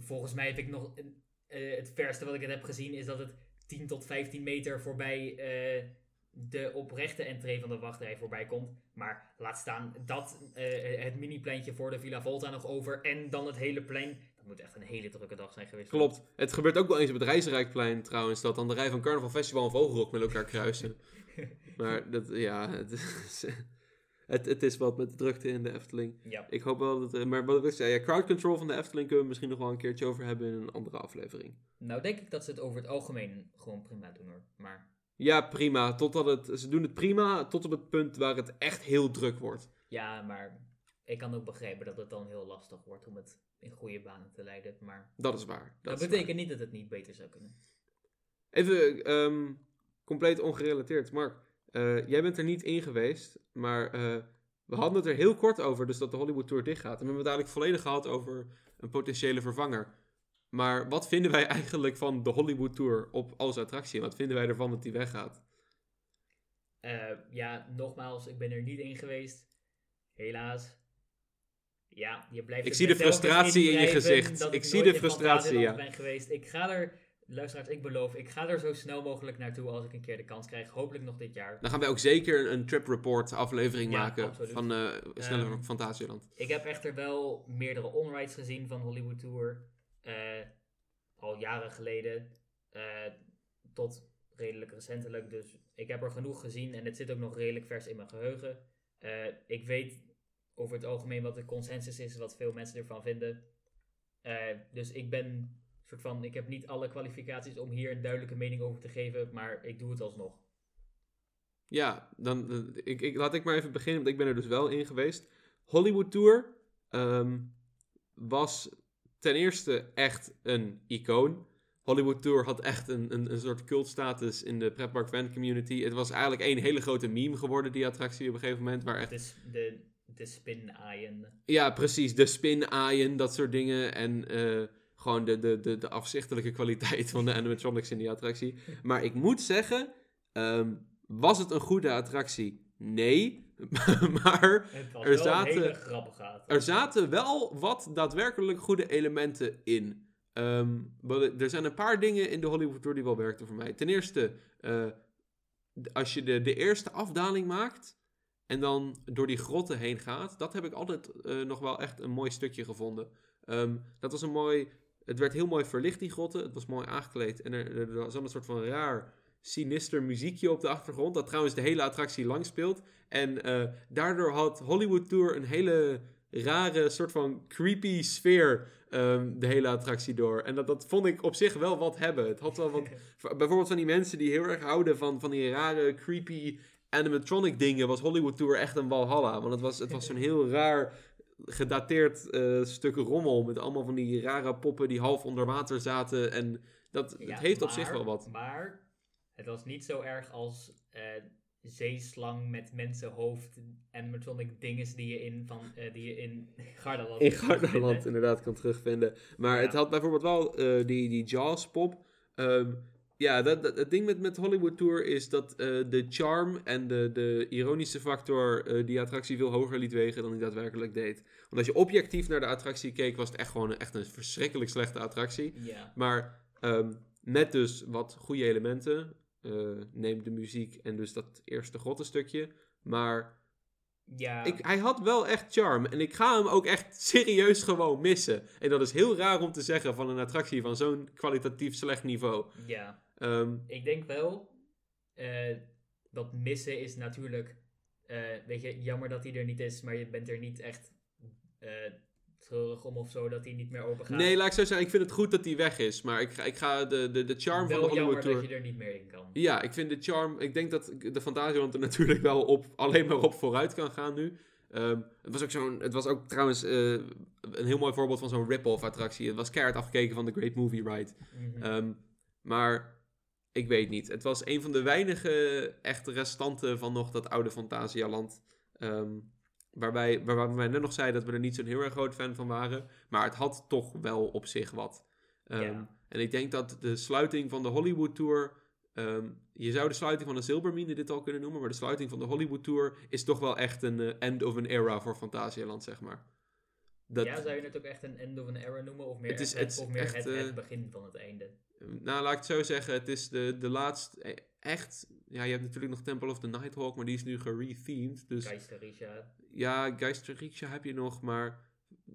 volgens mij heb ik nog... een- eh, het verste wat ik het heb gezien is dat het 10 tot 15 meter voorbij eh, de oprechte entree van de wachtrij voorbij komt. Maar laat staan dat eh, het mini-pleintje voor de Villa Volta nog over en dan het hele plein. Dat moet echt een hele drukke dag zijn geweest. Klopt. Het gebeurt ook wel eens op het Reizenrijkplein trouwens, dat dan de rij van Carnaval Festival en Vogelrok met elkaar kruisen. maar dat, ja, het is, het, het is wat met de drukte in de Efteling. Ja. Ik hoop wel dat, maar wat ik zei, ja, crowd control van de Efteling kunnen we misschien nog wel een keertje over hebben in een andere aflevering. Nou denk ik dat ze het over het algemeen gewoon prima doen hoor. Maar Ja, prima. Totdat het, ze doen het prima tot op het punt waar het echt heel druk wordt. ja, maar ik kan ook begrijpen dat het dan heel lastig wordt om het in goede banen te leiden. Maar Dat is waar. Dat, dat, is betekent niet dat het niet beter zou kunnen. Even ehm, compleet ongerelateerd. Mark, eh, jij bent er niet in geweest, maar eh, we hadden het er heel kort over, dus dat de Hollywood Tour dichtgaat. En we hebben het eigenlijk volledig gehad over een potentiële vervanger. Maar wat vinden wij eigenlijk van de Hollywood Tour op als attractie? En wat vinden wij ervan dat die weggaat? Eh, ja, nogmaals, ik ben er niet in geweest. Helaas. Ja, je blijft Ik zie de frustratie in je gezicht. Ik zie de frustratie, ja. ben geweest. Ik ga er, luisteraars, ik beloof, ik ga er zo snel mogelijk naartoe als ik een keer de kans krijg. Hopelijk nog dit jaar. Dan gaan wij ook zeker een, een trip report aflevering Ja, maken absoluut. van eh Sneller Ehm, Fantasieland. Ik heb echter wel meerdere onrides gezien van Hollywood Tour. eh, al jaren geleden. eh, tot redelijk recentelijk. Dus ik heb er genoeg gezien en het zit ook nog redelijk vers in mijn geheugen. Eh, ik weet over het algemeen wat de consensus is, wat veel mensen ervan vinden. Dus ik ben soort van, ik heb niet alle kwalificaties om hier een duidelijke mening over te geven, maar ik doe het alsnog. Ja, dan, eh, ik, ik, laat ik maar even beginnen, want ik ben er dus wel in geweest. Hollywood Tour ehm, was ten eerste echt een icoon. Hollywood Tour had echt een, een, een soort cultstatus in de pretpark fan community. Het was eigenlijk één hele grote meme geworden, die attractie op een gegeven moment. Waar echt de, de spin-aaien. Ja, precies. De spin-aaien, dat soort dingen. En eh, gewoon de, de, de, de afzichtelijke kwaliteit van de animatronics in die attractie. Maar ik moet zeggen, ehm, was het een goede attractie? Nee. maar Het was Er zaten- er zaten wel wat daadwerkelijk goede elementen in. Wel, er zijn een paar dingen in de Hollywood Tour die wel werkten voor mij. Ten eerste, eh, als je de, de eerste afdaling maakt en dan door die grotten heen gaat, dat heb ik altijd eh, nog wel echt een mooi stukje gevonden. Ehm, dat was een mooi, het werd heel mooi verlicht die grotten, het was mooi aangekleed en er, er zat een soort van raar sinister muziekje op de achtergrond, dat trouwens de hele attractie lang speelt. En eh, daardoor had Hollywood Tour een hele rare soort van creepy sfeer ehm, de hele attractie door. En dat, dat vond ik op zich wel wat hebben. Het had wel wat... bijvoorbeeld van die mensen die heel erg houden van, van die rare creepy animatronic dingen... was Hollywood Tour echt een walhalla. Want het was, het was zo'n heel raar gedateerd eh, stuk rommel... met allemaal van die rare poppen die half onder water zaten. En dat, Ja, het heeft op zich wel wat. Maar het was niet zo erg als eh, zeeslang met mensenhoofd animatronic dinges die je in, van, eh, die je in Gardaland in. Gardaland inderdaad kan terugvinden. Maar Ja. het had bijvoorbeeld wel die, die Jaws-pop. Ehm, ja, dat, dat, het ding met, met Hollywood Tour is dat eh, de charm en de, de ironische factor eh, die attractie veel hoger liet wegen dan hij daadwerkelijk deed. Want als je objectief naar de attractie keek, was het echt gewoon een, echt een verschrikkelijk slechte attractie. Ja, Maar ehm, met dus wat goede elementen. eh, neem de muziek en dus dat eerste grottenstukje. Maar ja. ik, hij had wel echt charm. En ik ga hem ook echt serieus gewoon missen. En dat is heel raar om te zeggen van een attractie van zo'n kwalitatief slecht niveau. ja. Ehm, Ik denk wel, eh, dat missen is natuurlijk, eh, weet je, jammer dat hij er niet is, maar je bent er niet echt eh treurig om of zo dat hij niet meer open gaat. nee, laat ik zo zeggen. Ik vind het goed dat hij weg is. Maar ik ga, ik ga de, de, de charm wel van de jammer Hollywood Tour... dat je er niet meer in kan. Ja, ik vind de charm... Ik denk dat de Fantasieland er natuurlijk wel op, alleen maar op vooruit kan gaan nu. Ehm, het, was ook zo'n, het was ook trouwens een heel mooi voorbeeld van zo'n rip-off attractie. Het was keihard afgekeken van de Great Movie Ride. Mhm. Ehm, maar ik weet niet. Het was een van de weinige echte restanten van nog dat oude Fantasialand. Ehm waarbij, waarbij wij net nog zeiden dat we er niet zo'n heel erg groot fan van waren. Maar het had toch wel op zich wat. Ehm, Ja. En ik denk dat de sluiting van de Hollywood Tour... ehm, je zou de sluiting van de Silbermine dit al kunnen noemen. Maar de sluiting van de Hollywood Tour is toch wel echt een eh, end of an era voor Fantasialand, zeg maar. Dat, ja, zou je het ook echt een end of an era noemen? Of meer, Het is- het, het is of meer echt, het, eh, het begin van het einde? Nou, laat ik het zo zeggen. Het is de, de laatste, eh, echt ja, je hebt natuurlijk nog Temple of the Nighthawk, maar die is nu gerethemed. Dus Geisterisha. ja, Geisterisha heb je nog, maar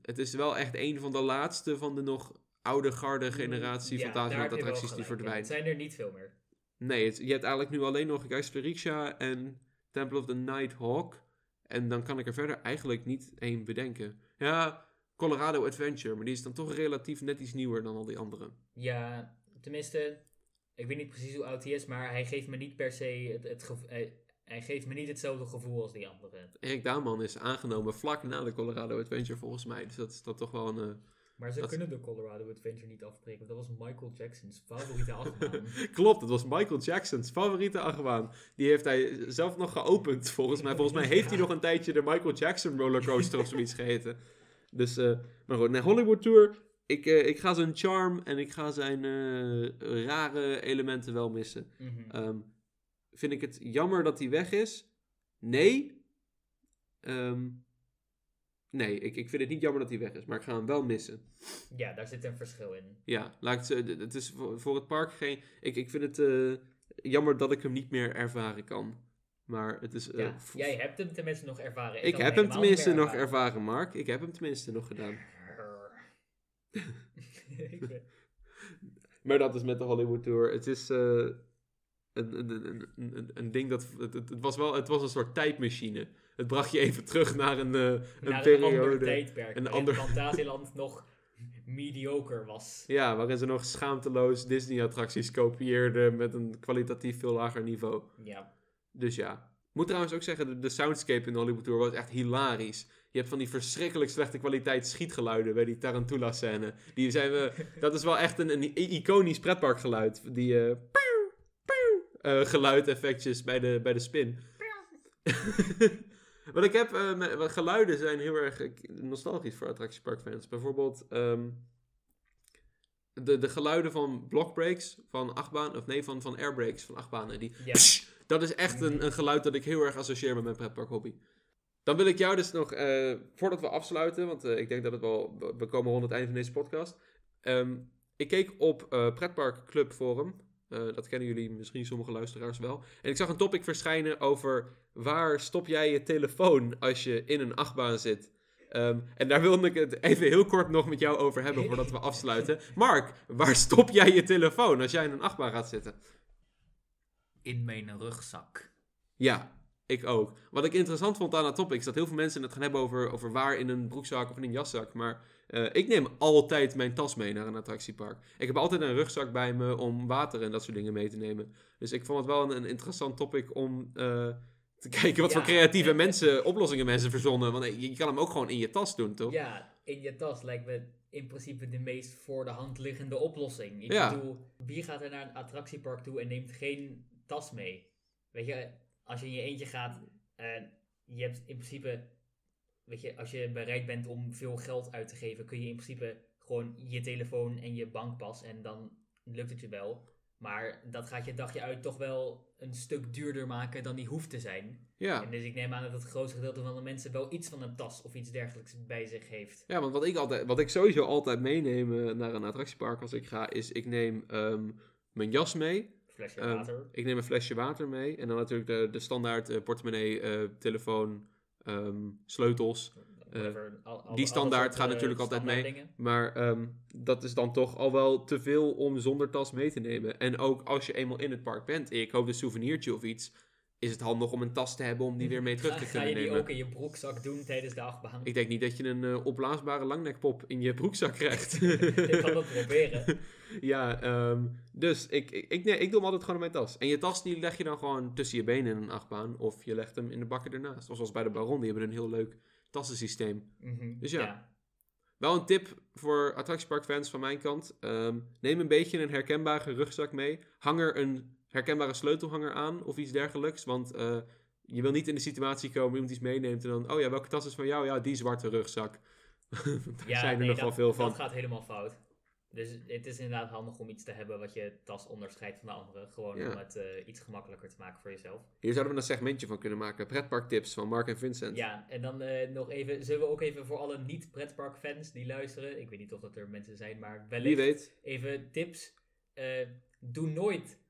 het is wel echt een van de laatste van de nog oude garde generatie Ja, Fantasieland daar heb je wel attracties die in. Het zijn er niet veel meer. Nee, het- je hebt eigenlijk nu alleen nog Geisterisha en Temple of the Nighthawk. En dan kan ik er verder eigenlijk niet één bedenken. Ja, Colorado Adventure, maar die is dan toch relatief net iets nieuwer dan al die andere. Ja, tenminste, ik weet niet precies hoe oud hij is, maar hij geeft me niet per se het, het gevo- hij, geeft me niet hetzelfde gevoel als die andere. Erik Daanman is aangenomen vlak na de Colorado Adventure volgens mij. Dus dat is dat toch wel een... eh, Maar ze Dat- kunnen de Colorado Adventure niet afbreken. Dat was Michael Jackson's favoriete achtbaan. Klopt, het was Michael Jackson's favoriete achtbaan. Die heeft hij zelf nog geopend, volgens mij. Volgens mij heeft hij nog een tijdje de Michael Jackson rollercoaster of zoiets geheten. Dus, eh, maar goed, nee, Hollywood Tour. Ik, eh, ik ga zijn charm en ik ga zijn eh, rare elementen wel missen. Mhm. Ehm, vind ik het jammer dat hij weg is? Nee. Ehm, nee, ik, ik vind het niet jammer dat hij weg is, maar ik ga hem wel missen. Ja, daar zit een verschil in. Ja, laat het, is voor, voor het park geen. Ik, ik vind het jammer dat ik hem niet meer ervaren kan. Maar het is. eh, Ja, jij hebt hem tenminste nog ervaren. ik had heb hem tenminste nog ervaren, Mark. Ik heb hem tenminste nog gedaan. Ik Maar dat is met de Hollywood Tour. Het is eh, een, een, een, een, een ding dat. Het, was wel het was een soort tijdmachine. Het bracht je even terug naar een, eh, een Naar een ander periode. tijdperk. een ander- Fantasieland nog mediocre was. Ja, waarin ze nog schaamteloos Disney-attracties kopieerden met een kwalitatief veel lager niveau. Ja. Dus ja. Moet trouwens ook zeggen, de, de soundscape in de Hollywood Tour was echt hilarisch. Je hebt van die verschrikkelijk slechte kwaliteit schietgeluiden bij die Tarantula-scène. Die zijn we... Dat is wel echt een, een iconisch pretparkgeluid. Die eh, geluideffectjes bij de, bij de spin. Want ik heb... wat geluiden zijn heel erg nostalgisch voor attractieparkfans. Bijvoorbeeld... ehm, de, de geluiden van blockbreaks van achtbaan... Of nee, van, van airbrakes van achtbanen. Die Ja. Psh, dat is echt een, een geluid dat ik heel erg associeer met mijn pretpark hobby. Dan wil ik jou dus nog, eh, voordat we afsluiten, want eh, ik denk dat het wel, we- komen rond het einde van deze podcast. Ehm, ik keek op eh Pretpark Club Forum. Dat kennen jullie misschien sommige luisteraars wel. En ik zag een topic verschijnen over waar stop jij je telefoon als je in een achtbaan zit. Ehm, en daar wilde ik het even heel kort nog met jou over hebben voordat we afsluiten. Mark, waar stop jij je telefoon als jij in een achtbaan gaat zitten? In mijn rugzak. Ja, ik ook. Wat ik interessant vond aan dat topic is dat heel veel mensen het gaan hebben over, over waar in een broekzak of in een jaszak. Maar eh, ik neem altijd mijn tas mee naar een attractiepark. Ik heb altijd een rugzak bij me om water en dat soort dingen mee te nemen. Dus ik vond het wel een, een interessant topic om eh, te kijken wat Ja, voor creatieve en- mensen, oplossingen mensen verzonnen. Want eh, je, je kan hem ook gewoon in je tas doen, toch? Ja, in je tas lijkt me in principe de meest voor de hand liggende oplossing. Ik Ja. bedoel, wie gaat er naar een attractiepark toe en neemt geen tas mee? Weet je, als je in je eentje gaat en je hebt in principe, weet je, als je bereid bent om veel geld uit te geven, kun je in principe gewoon je telefoon en je bankpas en dan lukt het je wel. Maar dat gaat je dagje uit toch wel een stuk duurder maken dan die hoeft te zijn. Ja. En dus ik neem aan dat het grootste gedeelte van de mensen wel iets van een tas of iets dergelijks bij zich heeft. Ja, want wat ik, altijd, wat ik sowieso altijd meeneem eh, naar een attractiepark als ik ga, is ik neem ehm, mijn jas mee. Flesje Ehm, water. Ik neem een flesje water mee. En dan natuurlijk de, de standaard eh, portemonnee, eh, telefoon, ehm, sleutels. Whatever, al- al- eh, die standaard gaat natuurlijk eh, altijd standaard mee. dingen. Maar ehm, dat is dan toch al wel te veel om zonder tas mee te nemen. En ook als je eenmaal in het park bent en je koopt een souvenirtje of iets, is het handig om een tas te hebben om die weer mee terug Ga, te ga kunnen je die nemen. ook in je broekzak doen tijdens de achtbaan? Ik denk niet dat je een eh, opblaasbare langnekpop in je broekzak krijgt. Ik kan dat proberen. Ja, ehm, dus ik, ik, ik, nee, ik doe hem altijd gewoon in mijn tas. En je tas die leg je dan gewoon tussen je benen in een achtbaan. Of je legt hem in de bakken ernaast. Of zoals bij de Baron, die hebben een heel leuk tassensysteem. Mhm, Dus ja. Wel een tip voor attractieparkfans van mijn kant. Ehm, neem een beetje een herkenbare rugzak mee. Hang er een herkenbare sleutelhanger aan of iets dergelijks. Want eh, je wil niet in de situatie komen iemand iets meeneemt en dan... Oh ja, welke tas is van jou? Ja, die zwarte rugzak. Daar Ja, zijn er nee, nog wel veel van. Dat gaat helemaal fout. Dus het is inderdaad handig om iets te hebben wat je tas onderscheidt van de andere. Gewoon Ja. om het eh, iets gemakkelijker te maken voor jezelf. Hier zouden we een segmentje van kunnen maken. Pretparktips van Mark en Vincent. Ja, en dan eh, nog even, zullen we ook even voor alle niet-pretpark-fans die luisteren. Ik weet niet of dat er mensen zijn, maar wellicht Wie weet. even tips. Eh, doe nooit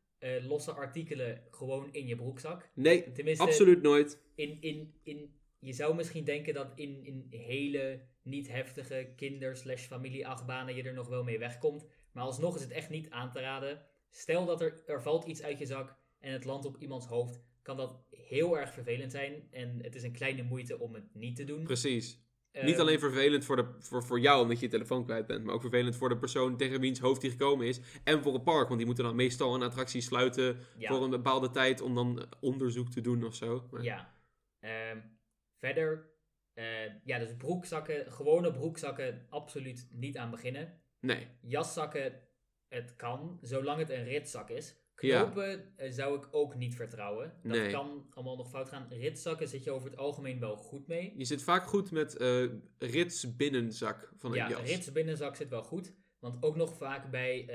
losse artikelen gewoon in je broekzak. Nee, Tenminste, absoluut nooit. in, in, in, je zou misschien denken dat in, in hele niet heftige kinder- slash familieachtbanen je er nog wel mee wegkomt. Maar alsnog is het echt niet aan te raden. Stel dat er, er valt iets uit je zak en het landt op iemands hoofd, kan dat heel erg vervelend zijn. En het is een kleine moeite om het niet te doen. Precies. Ehm, Niet alleen vervelend voor, de, voor, voor jou omdat je je telefoon kwijt bent, maar ook vervelend voor de persoon tegen wiens hoofd die gekomen is. En voor het park, want die moeten dan meestal een attractie sluiten ja, voor een bepaalde tijd om dan onderzoek te doen of zo. Maar- Ja. Ehm, verder, eh, ja, dus broekzakken, gewone broekzakken, absoluut niet aan beginnen. Nee. Jaszakken, het kan, zolang het een ritzak is. Ja. Knopen eh, zou ik ook niet vertrouwen. Dat Nee. kan allemaal nog fout gaan. Ritzakken zit je over het algemeen wel goed mee. Je zit vaak goed met eh rits binnenzak van een ja, jas. een rits binnenzak zit wel goed. Want ook nog vaak bij,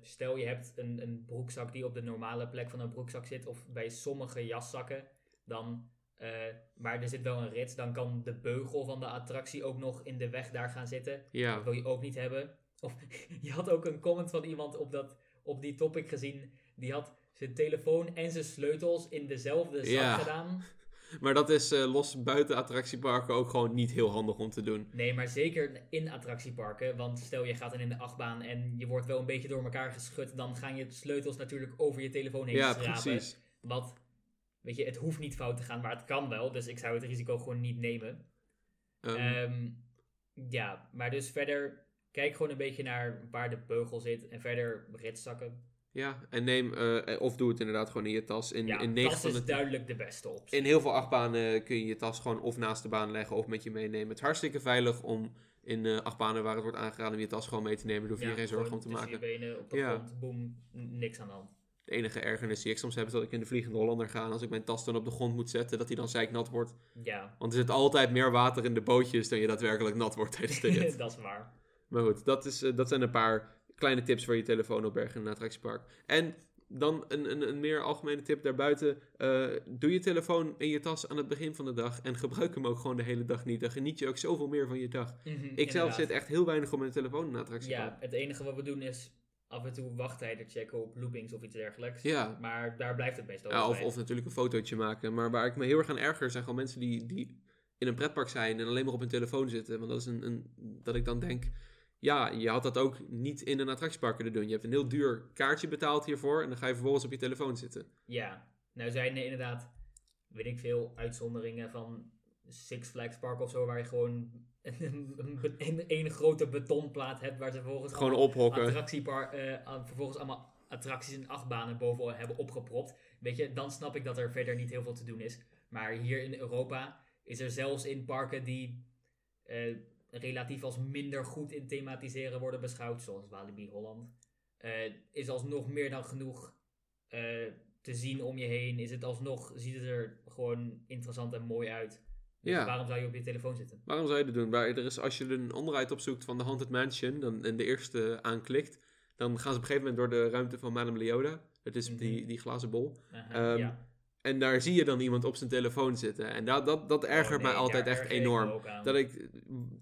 stel je hebt een, een broekzak die op de normale plek van een broekzak zit, of bij sommige jaszakken, dan, eh, maar er zit wel een rits, dan kan de beugel van de attractie ook nog in de weg daar gaan zitten. Ja. Dat wil je ook niet hebben. Of je had ook een comment van iemand op, dat, op die topic gezien, die had zijn telefoon en zijn sleutels in dezelfde zak Ja. gedaan. Maar dat is eh, los buiten attractieparken ook gewoon niet heel handig om te doen. Nee, maar zeker in attractieparken. Want stel je gaat dan in de achtbaan en je wordt wel een beetje door elkaar geschud. Dan gaan je sleutels natuurlijk over je telefoon heen Ja, schrapen. precies. Wat, weet je, het hoeft niet fout te gaan, maar het kan wel. Dus ik zou het risico gewoon niet nemen. Ehm, Ehm, ja, maar dus verder, kijk gewoon een beetje naar waar de beugel zit. En verder ritszakken. ja, en neem, eh, of doe het inderdaad gewoon in je tas. In, ja, in, van is de duidelijk de beste optie. in heel veel achtbanen kun je je tas gewoon of naast de baan leggen of met je meenemen. Het is hartstikke veilig om in eh, achtbanen waar het wordt aangeraden om je tas gewoon mee te nemen. Daar hoef je Ja, geen zorgen om te maken. je benen op de Ja. grond, boem, niks aan de hand. De enige ergernis die ik soms heb is dat ik in de Vliegende Hollander ga. En als ik mijn tas dan op de grond moet zetten, dat die dan zeiknat wordt. Ja, Want er zit altijd meer water in de bootjes dan je daadwerkelijk nat wordt tijdens de rit. dat is waar. maar goed, dat, is, eh, dat zijn een paar kleine tips voor je telefoon opbergen in een attractiepark. En dan een, een, een meer algemene tip daarbuiten. eh, doe je telefoon in je tas aan het begin van de dag. En gebruik hem ook gewoon de hele dag niet. Dan geniet je ook zoveel meer van je dag. Mhm, Ik zelf zit echt heel weinig op mijn telefoon in een attractiepark. Ja, het enige wat we doen is af en toe wachttijden checken op loopings of iets dergelijks. Ja. Maar daar blijft het meestal Ja, of, of natuurlijk een fotootje maken. Maar waar ik me heel erg aan erger zijn gewoon mensen die, die in een pretpark zijn en alleen maar op hun telefoon zitten. Want dat is een, een dat ik dan denk, ja, je had dat ook niet in een attractiepark kunnen doen. Je hebt een heel duur kaartje betaald hiervoor en dan ga je vervolgens op je telefoon zitten. Ja, nou zijn er inderdaad, weet ik veel, uitzonderingen van Six Flags Park of zo, waar je gewoon een, een, een, een grote betonplaat hebt waar ze vervolgens Gewoon allemaal ophokken. attractiepar, eh, vervolgens allemaal attracties en achtbanen bovenal hebben opgepropt. Weet je, dan snap ik dat er verder niet heel veel te doen is. Maar hier in Europa is er zelfs in parken die eh, relatief als minder goed in thematiseren worden beschouwd, zoals Walibi Holland, eh, is alsnog meer dan genoeg te zien om je heen. Is het alsnog, ziet het er gewoon interessant en mooi uit. Dus Ja. waarom zou je op je telefoon zitten? Waarom zou je dat doen? Waar er is, als je een onderuit opzoekt van de Haunted Mansion dan, en de eerste aanklikt, dan gaan ze op een gegeven moment door de ruimte van Madame Leoda. Dat is Mhm. die, die glazen bol. Aha, Ehm, ja. En daar zie je dan iemand op zijn telefoon zitten. En dat, dat, dat ergert Oh, mij nee, altijd echt enorm. Dat ik,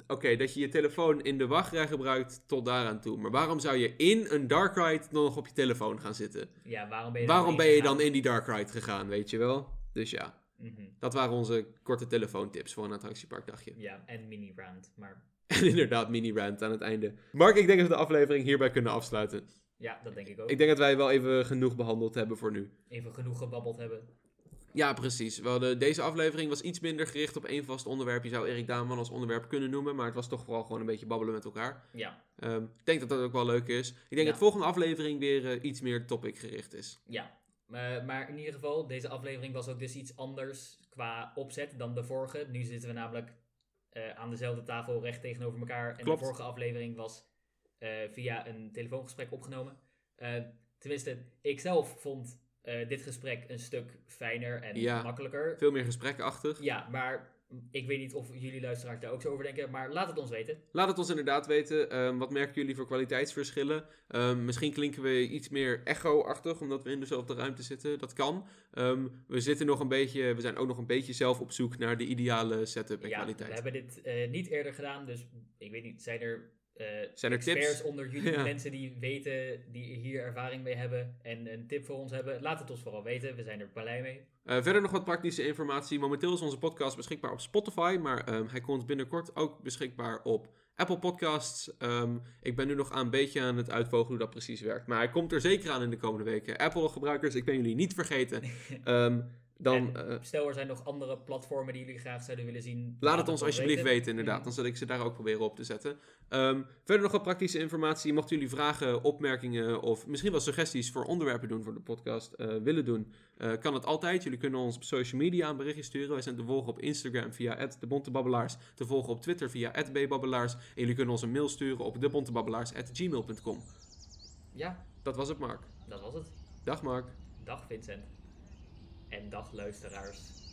oké, dat je je telefoon in de wachtrij gebruikt tot daaraan toe. Maar waarom zou je in een dark ride dan nog op je telefoon gaan zitten? Ja, waarom ben je Waarom dan ben je dan in die dark ride gegaan, weet je wel? Dus ja, Mhm. dat waren onze korte telefoontips voor een attractieparkdagje. Ja, en mini-rand. Maar En inderdaad, mini-rant aan het einde. Mark, ik denk dat we de aflevering hierbij kunnen afsluiten. ja, dat denk ik ook. Ik denk dat wij wel even genoeg behandeld hebben voor nu. Even genoeg gebabbeld hebben. Ja, precies. We hadden, deze aflevering was iets minder gericht op één vast onderwerp. Je zou Erik Daanman als onderwerp kunnen noemen, maar het was toch vooral gewoon een beetje babbelen met elkaar. Ja, Ehm, ik denk dat dat ook wel leuk is. Ik denk Ja. dat de volgende aflevering weer eh, iets meer topic gericht is. ja. Eh, maar in ieder geval, deze aflevering was ook dus iets anders qua opzet dan de vorige. Nu zitten we namelijk eh, aan dezelfde tafel recht tegenover elkaar. En Klopt. de vorige aflevering was eh, via een telefoongesprek opgenomen. Tenminste, ik zelf vond dit gesprek een stuk fijner en Ja. makkelijker. Veel meer gesprekachtig. Ja, maar ik weet niet of jullie luisteraars daar ook zo over denken. Maar laat het ons weten. Laat het ons inderdaad weten. Ehm, wat merken jullie voor kwaliteitsverschillen? Ehm, misschien klinken we iets meer echo-achtig, omdat we in dezelfde ruimte zitten. Dat kan. Ehm, we, zitten nog een beetje, we zijn ook nog een beetje zelf op zoek naar de ideale setup en ja, kwaliteit. we hebben dit eh, niet eerder gedaan, dus ik weet niet, zijn er eh, Zijn er experts tips? onder jullie, Ja. mensen die weten, die hier ervaring mee hebben en een tip voor ons hebben, laat het ons vooral weten. We zijn er blij mee. Eh, verder nog wat praktische informatie. Momenteel is onze podcast beschikbaar op Spotify, maar ehm, hij komt binnenkort ook beschikbaar op Apple Podcasts. Ehm, ik ben nu nog aan een beetje aan het uitvogelen hoe dat precies werkt. Maar hij komt er zeker aan in de komende weken. Apple-gebruikers, ik ben jullie niet vergeten. Ehm, dan En eh, Stel, er zijn nog andere platformen die jullie graag zouden willen zien. laat het ons alsjeblieft weten, Mhm. inderdaad. Dan zal ik ze daar ook proberen op te zetten. Ehm, verder nog wat praktische informatie. Mochten jullie vragen, opmerkingen of misschien wel suggesties voor onderwerpen doen voor de podcast eh, willen doen, eh, kan het altijd. Jullie kunnen ons op social media een berichtje sturen. Wij zijn te volgen op Instagram via @debontebabbelaars, te volgen op Twitter via @bbabbelaars en jullie kunnen ons een mail sturen op debontebabbelaars@gmail.com. Ja, Dat was het, Mark. dat was het. Dag, Mark. Dag Vincent. En dag luisteraars.